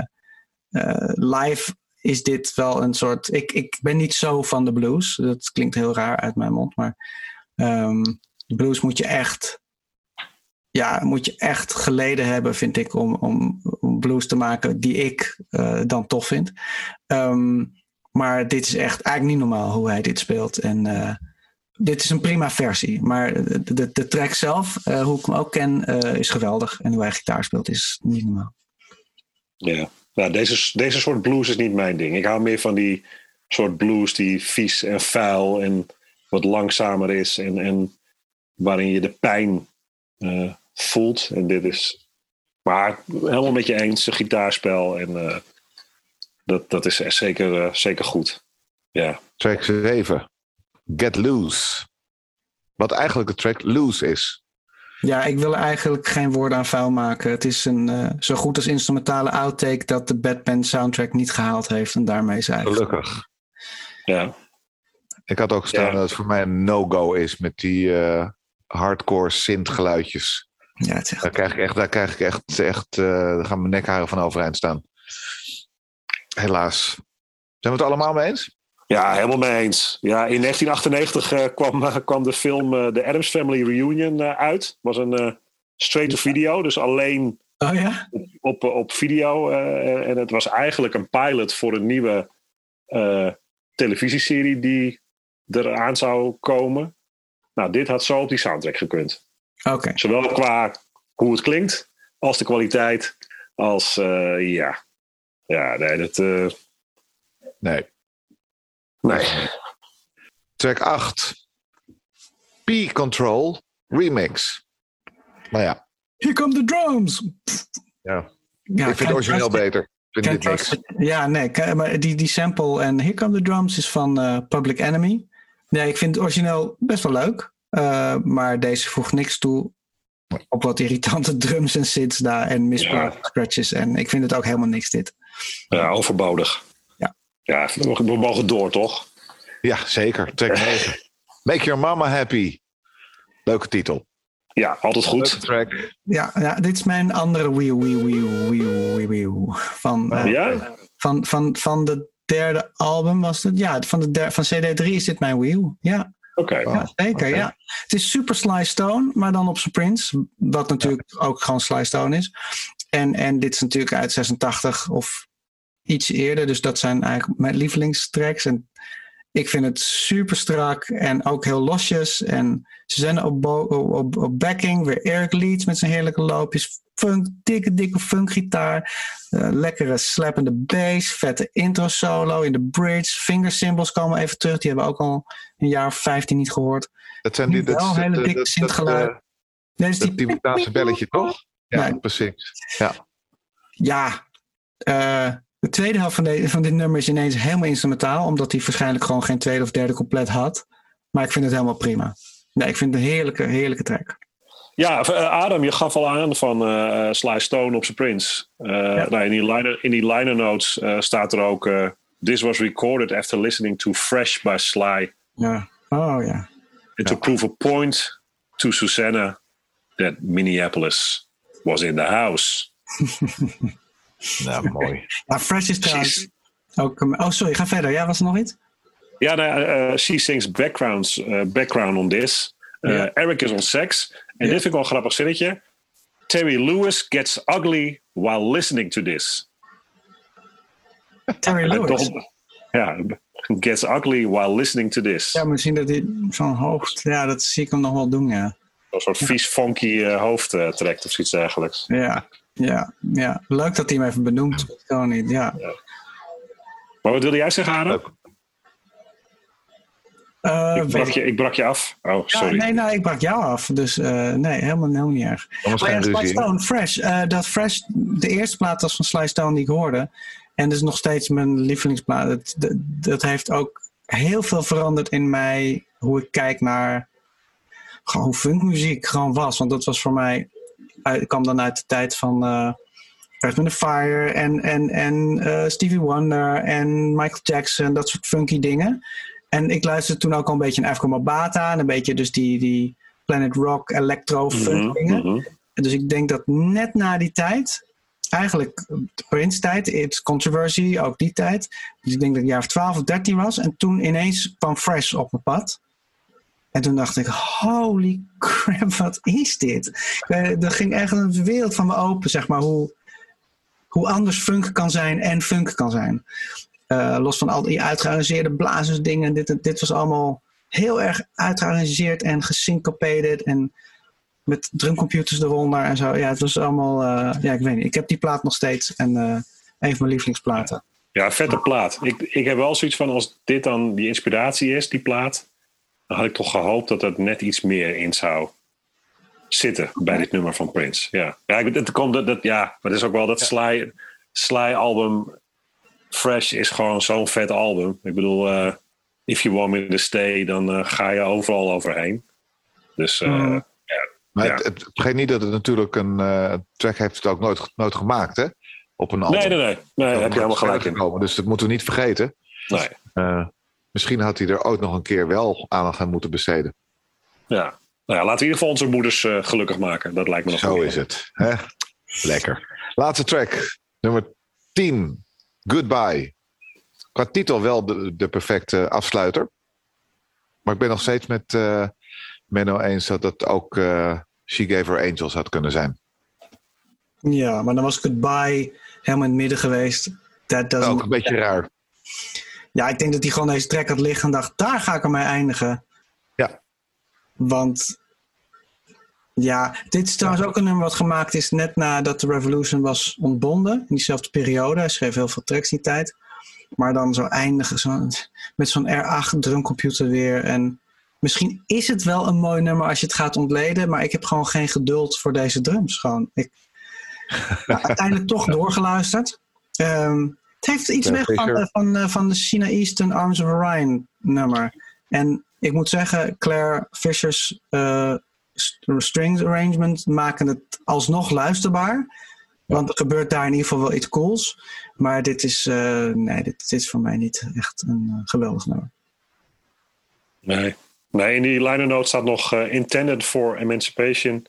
eh, live is dit wel een soort. Ik, ik ben niet zo van de blues. Dat klinkt heel raar uit mijn mond. Maar ehm, de blues moet je echt. Ja, moet je echt geleden hebben, vind ik, om, om, blues te maken die ik uh, dan tof vind. Um, maar dit is echt eigenlijk niet normaal hoe hij dit speelt. En uh, dit is een prima versie. Maar de, de, track zelf, uh, hoe ik hem ook ken, is geweldig. En hoe hij gitaar speelt is niet normaal. Ja, nou, deze, deze soort blues is niet mijn ding. Ik hou meer van die soort blues die vies en vuil en wat langzamer is. En, en waarin je de pijn uh, voelt. En dit is. Maar helemaal met je eens, een gitaarspel. En uh, dat, dat is zeker, uh, zeker goed. Ja. Track 7. Get Loose. Wat eigenlijk de track Loose is. Ja, ik wil eigenlijk geen woorden aan vuil maken. Het is een uh, zo goed als instrumentale outtake dat de Batman soundtrack niet gehaald heeft. En daarmee is eigenlijk. Gelukkig. Ja. Ik had ook gestaan ja. dat het voor mij een no-go is met die uh, hardcore synth geluidjes. Ja, het is echt... Daar krijg ik echt, daar krijg ik echt, echt uh, daar gaan mijn nekharen van overeind staan. Helaas. Zijn we het allemaal mee eens? Ja, helemaal mee eens. Ja, in 1998 uh, kwam, uh, kwam de film uh, The Addams Family Reunion uit. Het was een straight-to-video, dus alleen oh, ja? op, op, op video. en het was eigenlijk een pilot voor een nieuwe televisieserie die eraan zou komen. Nou, dit had zo op die soundtrack gekund. Okay. Zowel qua hoe het klinkt, als de kwaliteit, als ja. Ja, nee, dat. nee. Nee. Track 8. P-Control Remix. Nou ja. Here come the drums. Ja. ja ik vind het origineel beter. Vind dit niks. Ja, nee. Maar die, die sample en Here come the drums is van uh, Public Enemy. Nee, ik vind het origineel best wel leuk. Uh, maar deze voegt niks toe op wat irritante drums en sits daar en misbruik ja. scratches. En ik vind het ook helemaal niks dit. Ja, overbodig. Ja, we mogen door, toch? Ja, zeker. Track 9. Make Your Mama Happy. Leuke titel. Ja, altijd goed. Leuke track. Ja, ja, dit is mijn andere wee wee wee wee wee wee van, uh, ja? van, van, van de derde album was het. Ja, van, de der, van CD3 is dit mijn wheel. Ja. Oké. Okay. Ja, zeker, okay. ja. Het is super Sly Stone, maar dan op zijn Prince. Wat natuurlijk ja. ook gewoon Sly Stone is. En, en dit is natuurlijk uit 86 of iets eerder. Dus dat zijn eigenlijk mijn lievelingstracks. En ik vind het super strak en ook heel losjes. En ze zijn op, op, op backing. Weer Eric Leeds met zijn heerlijke loopjes. Funk, dikke, dikke funkgitaar. Uh, lekkere slappende bass. Vette intro solo in de bridge. Finger cymbals komen even terug. Die hebben we ook al een jaar of 15 niet gehoord. Dat zijn die, wel hele dat, dikke dat, synthgeluid. dat, nee, dat die belletje, toch? Ja, nee. precies. Ja. Ja. Uh, de tweede helft van, de, van dit nummer is ineens helemaal instrumentaal, omdat hij waarschijnlijk gewoon geen tweede of derde couplet had. Maar ik vind het helemaal prima. Nee, ik vind het een heerlijke, heerlijke track. Ja, Adam, je gaf al aan van uh, Sly Stone op zijn Prince. Uh, ja. nou, in, die liner, in die liner notes uh, staat er ook: This was recorded after listening to Fresh by Sly. Ja, oh ja. And to prove a point to Susanna that Minneapolis was in the house. Nou, mooi. Ja, Fresh is trouwens ook... Oh, sorry, ga verder. Ja, was er nog iets? Ja, nou, uh, she sings backgrounds, uh, background on this. Uh, yeah. Eric is on sex. En yeah. dit vind ik wel een grappig zinnetje. Terry Lewis gets ugly while listening to this. Terry Lewis? ja, gets ugly while listening to this. Ja, misschien dat hij zo'n hoofd... Ja, dat zie ik hem nog wel doen, ja. Een soort vies, funky hoofd trekt of zoiets dergelijks. Ja, ja, ja. Leuk dat hij hem even benoemt. Gewoon niet, ja. ja. Maar wat wilde jij zeggen, Adam? Uh, ik, brak je, ik brak je af. Oh, sorry. Ja, nee, nou, ik brak jou af. Dus uh, nee, helemaal, helemaal niet erg. Maar ja, Sly Stone, Fresh. Uh, dat Fresh, de eerste plaat was van Sly Stone die ik hoorde. En dat is nog steeds mijn lievelingsplaat. Dat, dat, dat heeft ook heel veel veranderd in mij. Hoe ik kijk naar gewoon hoe funkmuziek gewoon was. Want dat was voor mij uit, kwam dan uit de tijd van uh, Earth, Wind Fire en, en, en uh, Stevie Wonder en Michael Jackson, dat soort funky dingen. En ik luisterde toen ook al een beetje naar Afro Mabata en een beetje dus die, die Planet Rock, electro, funk Mhm, dingen. mhm. Dus ik denk dat net na die tijd, eigenlijk de Prince-tijd, It's Controversy, ook die tijd. Dus ik denk dat ik jaar of 12 of 13 was. En toen ineens kwam Fresh op mijn pad. En toen dacht ik, holy crap, wat is dit? Er ging echt een wereld van me open, zeg maar, hoe, hoe anders funk kan zijn en funk kan zijn. Eh, los van al die uitgearrangeerde blazersdingen. Dit, dit was allemaal heel erg uitgearrangeerd en gesyncopated en met drumcomputers eronder en zo. Ja, het was allemaal, eh, ja, ik weet niet. Ik heb die plaat nog steeds en eh, een van mijn lievelingsplaten. Ja, vette plaat. Ik, ik heb wel zoiets van als dit dan die inspiratie is, die plaat. Dan had ik toch gehoopt dat er net iets meer in zou zitten bij dit nummer van Prince. Ja, ja ik, het komt dat, dat, ja maar het is ook wel dat Sly, Sly album. Fresh is gewoon zo'n vet album. Ik bedoel, eh, if you want me to stay, dan eh, ga je overal overheen. Dus eh, Mm. Maar Ja. het, het, vergeet niet dat het natuurlijk een eh, track heeft het ook nooit, nooit gemaakt, hè? Op een album. nee, nee, nee. nee daar heb je helemaal gelijk in. Gekomen, dus dat moeten we niet vergeten. Nee. Misschien had hij er ooit nog een keer wel aandacht aan moeten besteden. Ja. Nou ja, laten we in ieder geval onze moeders eh, gelukkig maken. Dat lijkt me nog Zo goed. is het. Hè? Lekker. Laatste track, nummer 10. Goodbye. Qua titel wel de, de perfecte afsluiter. Maar ik ben nog steeds met eh, Menno eens dat het ook eh, She Gave Her Angels had kunnen zijn. Ja, maar dan was Goodbye helemaal in het midden geweest. Dat Ook een beetje raar. Ja, ik denk dat hij gewoon deze track had liggen en dacht, daar ga ik ermee eindigen. Ja. Want ja, dit is trouwens ook een nummer wat gemaakt is net nadat de Revolution was ontbonden. In diezelfde periode. Hij schreef heel veel tracks die tijd. Maar dan zo eindigen zo, met zo'n R8 drumcomputer weer. En misschien is het wel een mooi nummer als je het gaat ontleden. Maar ik heb gewoon geen geduld voor deze drums. Gewoon. Ik, uiteindelijk toch doorgeluisterd. Ehm, het heeft iets Ja, weg van, eh, van, eh, van de China Eastern Arms of Orion nummer. En ik moet zeggen, Claire Fisher's eh, st- strings arrangement maken het alsnog luisterbaar. Want er gebeurt daar in ieder geval wel iets cools. Maar dit is, nee, dit, dit is voor mij niet echt een geweldig nummer. Nee. nee, in die liner note staat nog intended for emancipation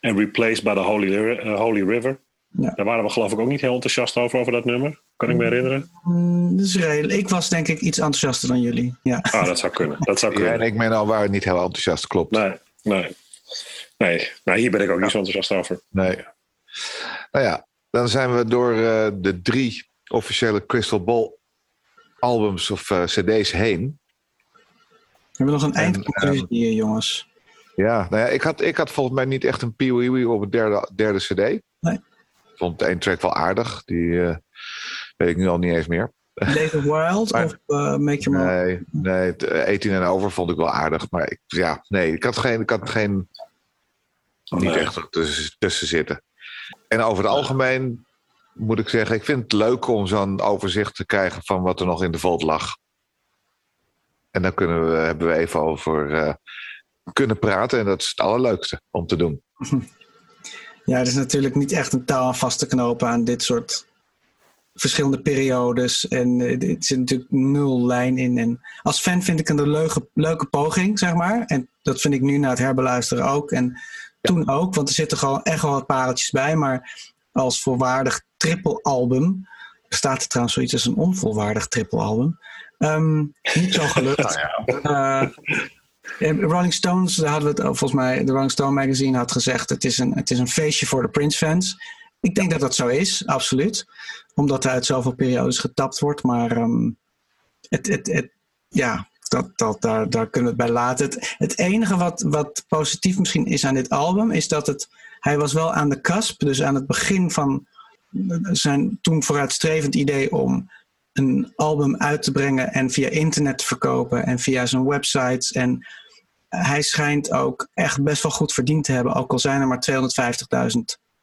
and replaced by the Holy, Holy River. Ja. Daar waren we geloof ik ook niet heel enthousiast over, over dat nummer. Kan ik me herinneren? Mm, dat is redelijk. Ik was denk ik iets enthousiaster dan jullie. Ja. Ah, dat zou kunnen. Dat zou Ja, en kunnen. ik Menno waren niet heel enthousiast, klopt. Nee, nee. Nee, nou, hier ben ik ook niet zo enthousiast over. Nee. Nou ja, dan zijn we door eh, de drie officiële Crystal Ball albums of eh, cd's heen. We hebben nog een En, eindconclusie hier, jongens. Ja, nou ja, ik had, ik had volgens mij niet echt een pee op het derde, derde cd. Nee. Ik vond de één track wel aardig. Die eh, weet ik nu al niet eens meer. David Wild Maar- of eh, Make Your Mark? Nee, nee, het, eh, 18 en over vond ik wel aardig. Maar ik, ja, nee, ik had geen, ik had geen niet Nee. echt tussen, tussen zitten. En over het algemeen moet ik zeggen, ik vind het leuk om zo'n overzicht te krijgen van wat er nog in de vault lag. En dan kunnen we, hebben we even over kunnen praten. En dat is het allerleukste om te doen. Ja, er is natuurlijk niet echt een taal aan vast te knopen aan dit soort verschillende periodes. En eh, er zit natuurlijk nul lijn in. En als fan vind ik het een leuke, leuke poging, zeg maar. En dat vind ik nu na het herbeluisteren ook. En toen ook, want er zitten gewoon echt wel wat pareltjes bij. Maar als volwaardig trippelalbum bestaat er trouwens zoiets als een onvolwaardig trippelalbum. Ehm niet zo gelukt. Eh, Rolling Stones, daar hadden we het over, volgens mij, de Rolling Stone magazine had gezegd: het is, een, het is een feestje voor de Prince-fans. Ik denk dat dat zo is, absoluut. Omdat hij uit zoveel periodes getapt wordt. Maar ehm, het, het, ja, dat, dat, daar, daar kunnen we het bij laten. Het, het enige wat, wat positief misschien is aan dit album, is dat het, hij was wel aan de cusp, dus aan het begin van zijn toen vooruitstrevend idee om een album uit te brengen en via internet te verkopen en via zijn websites. En hij schijnt ook echt best wel goed verdiend te hebben, ook al zijn er maar 250.000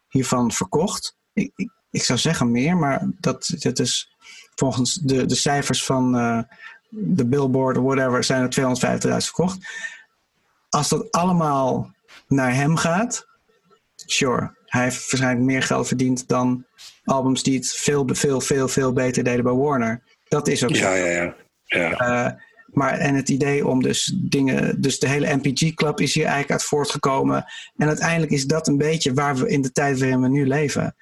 hiervan verkocht. Ik, ik, zou zeggen meer, maar dat, dat is volgens de, de cijfers van eh, de Billboard of whatever, zijn er 250.000 verkocht. Als dat allemaal naar hem gaat, sure. Hij heeft waarschijnlijk meer geld verdiend dan albums die het veel, veel, veel, veel beter deden bij Warner. Dat is ook zo. Ja, ja, ja. ja. Eh, maar, en het idee om dus dingen, dus de hele MPG Club is hier eigenlijk uit voortgekomen. En uiteindelijk is dat een beetje waar we in de tijd waarin we nu leven.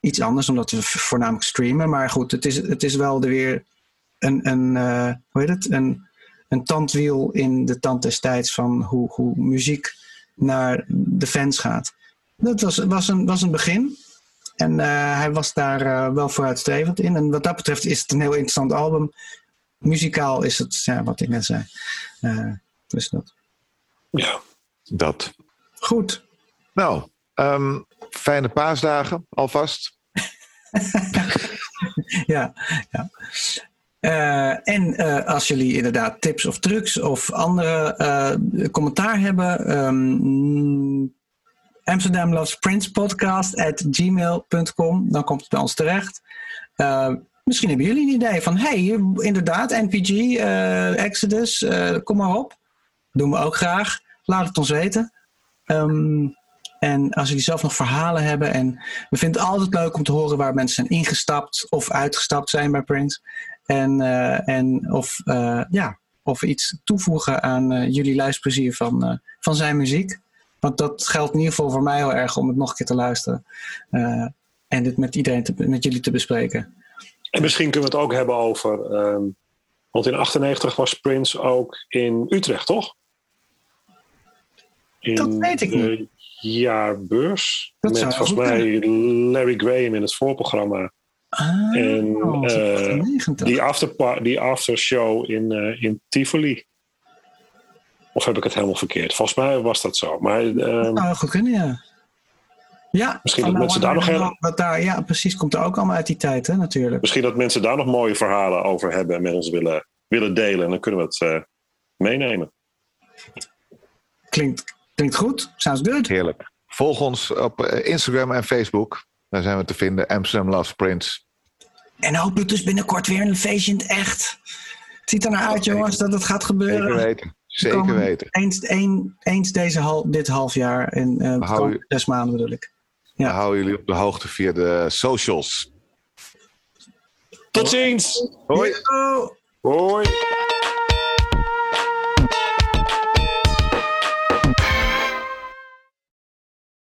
Iets anders, omdat we voornamelijk streamen. Maar goed, het is, het is wel weer een, een uh, hoe heet het? Een, een tandwiel in de tand destijds van hoe, hoe muziek naar de fans gaat. Dat was, was, een, was een begin. En uh, hij was daar uh, wel vooruitstrevend in. En wat dat betreft is het een heel interessant album. Muzikaal is het, ja, wat ik net zei. Uh, dus dat. Ja, dat. Goed. Nou, um, fijne paasdagen alvast. ja, ja. Uh, en uh, als jullie inderdaad tips of trucs of andere uh, commentaar hebben, um, Amsterdam Loves Prince podcast at gmail.com, dan komt het bij ons terecht. misschien hebben jullie een idee van, hey, inderdaad, NPG, Exodus, kom maar op. Doen we ook graag. Laat het ons weten. Um, en als jullie zelf nog verhalen hebben. En we vinden het altijd leuk om te horen waar mensen zijn ingestapt of uitgestapt zijn bij Prince. En, en of, ja, of iets toevoegen aan jullie luisterplezier van, van zijn muziek. Want dat geldt in ieder geval voor mij heel erg om het nog een keer te luisteren. en dit met iedereen te, met jullie te bespreken. En misschien kunnen we het ook hebben over. Um, want in 98 was Prince ook in Utrecht, toch? In dat weet ik niet. jaarbeurs. Dat met volgens mij Larry Graham in het voorprogramma. Ah, en uh, die, after, die aftershow in, uh, in Tivoli. Of heb ik het helemaal verkeerd? Volgens mij was dat zo. Maar, uh, nou, goed kunnen, ja. Ja, misschien dat mensen daar nog heel... wat daar, Ja, precies. Komt er ook allemaal uit die tijd, hè, natuurlijk. Misschien dat mensen daar nog mooie verhalen over hebben en met ons willen, willen delen. En dan kunnen we het uh, meenemen. Klinkt, klinkt goed. Sounds good. Heerlijk. Volg ons op Instagram en Facebook. Daar zijn we te vinden. Amsterdam Loves Prince. En hopelijk dus binnenkort weer een feestje in het echt. Het ziet er naar uit, jongens, dat het gaat gebeuren. Zeker weten. Zeker weten. Eens, een, eens deze hal, dit half jaar. En uh, zes maanden bedoel ik. Ja. Dan houden jullie op de hoogte via de socials. Tot ziens. Hoi. Hoi.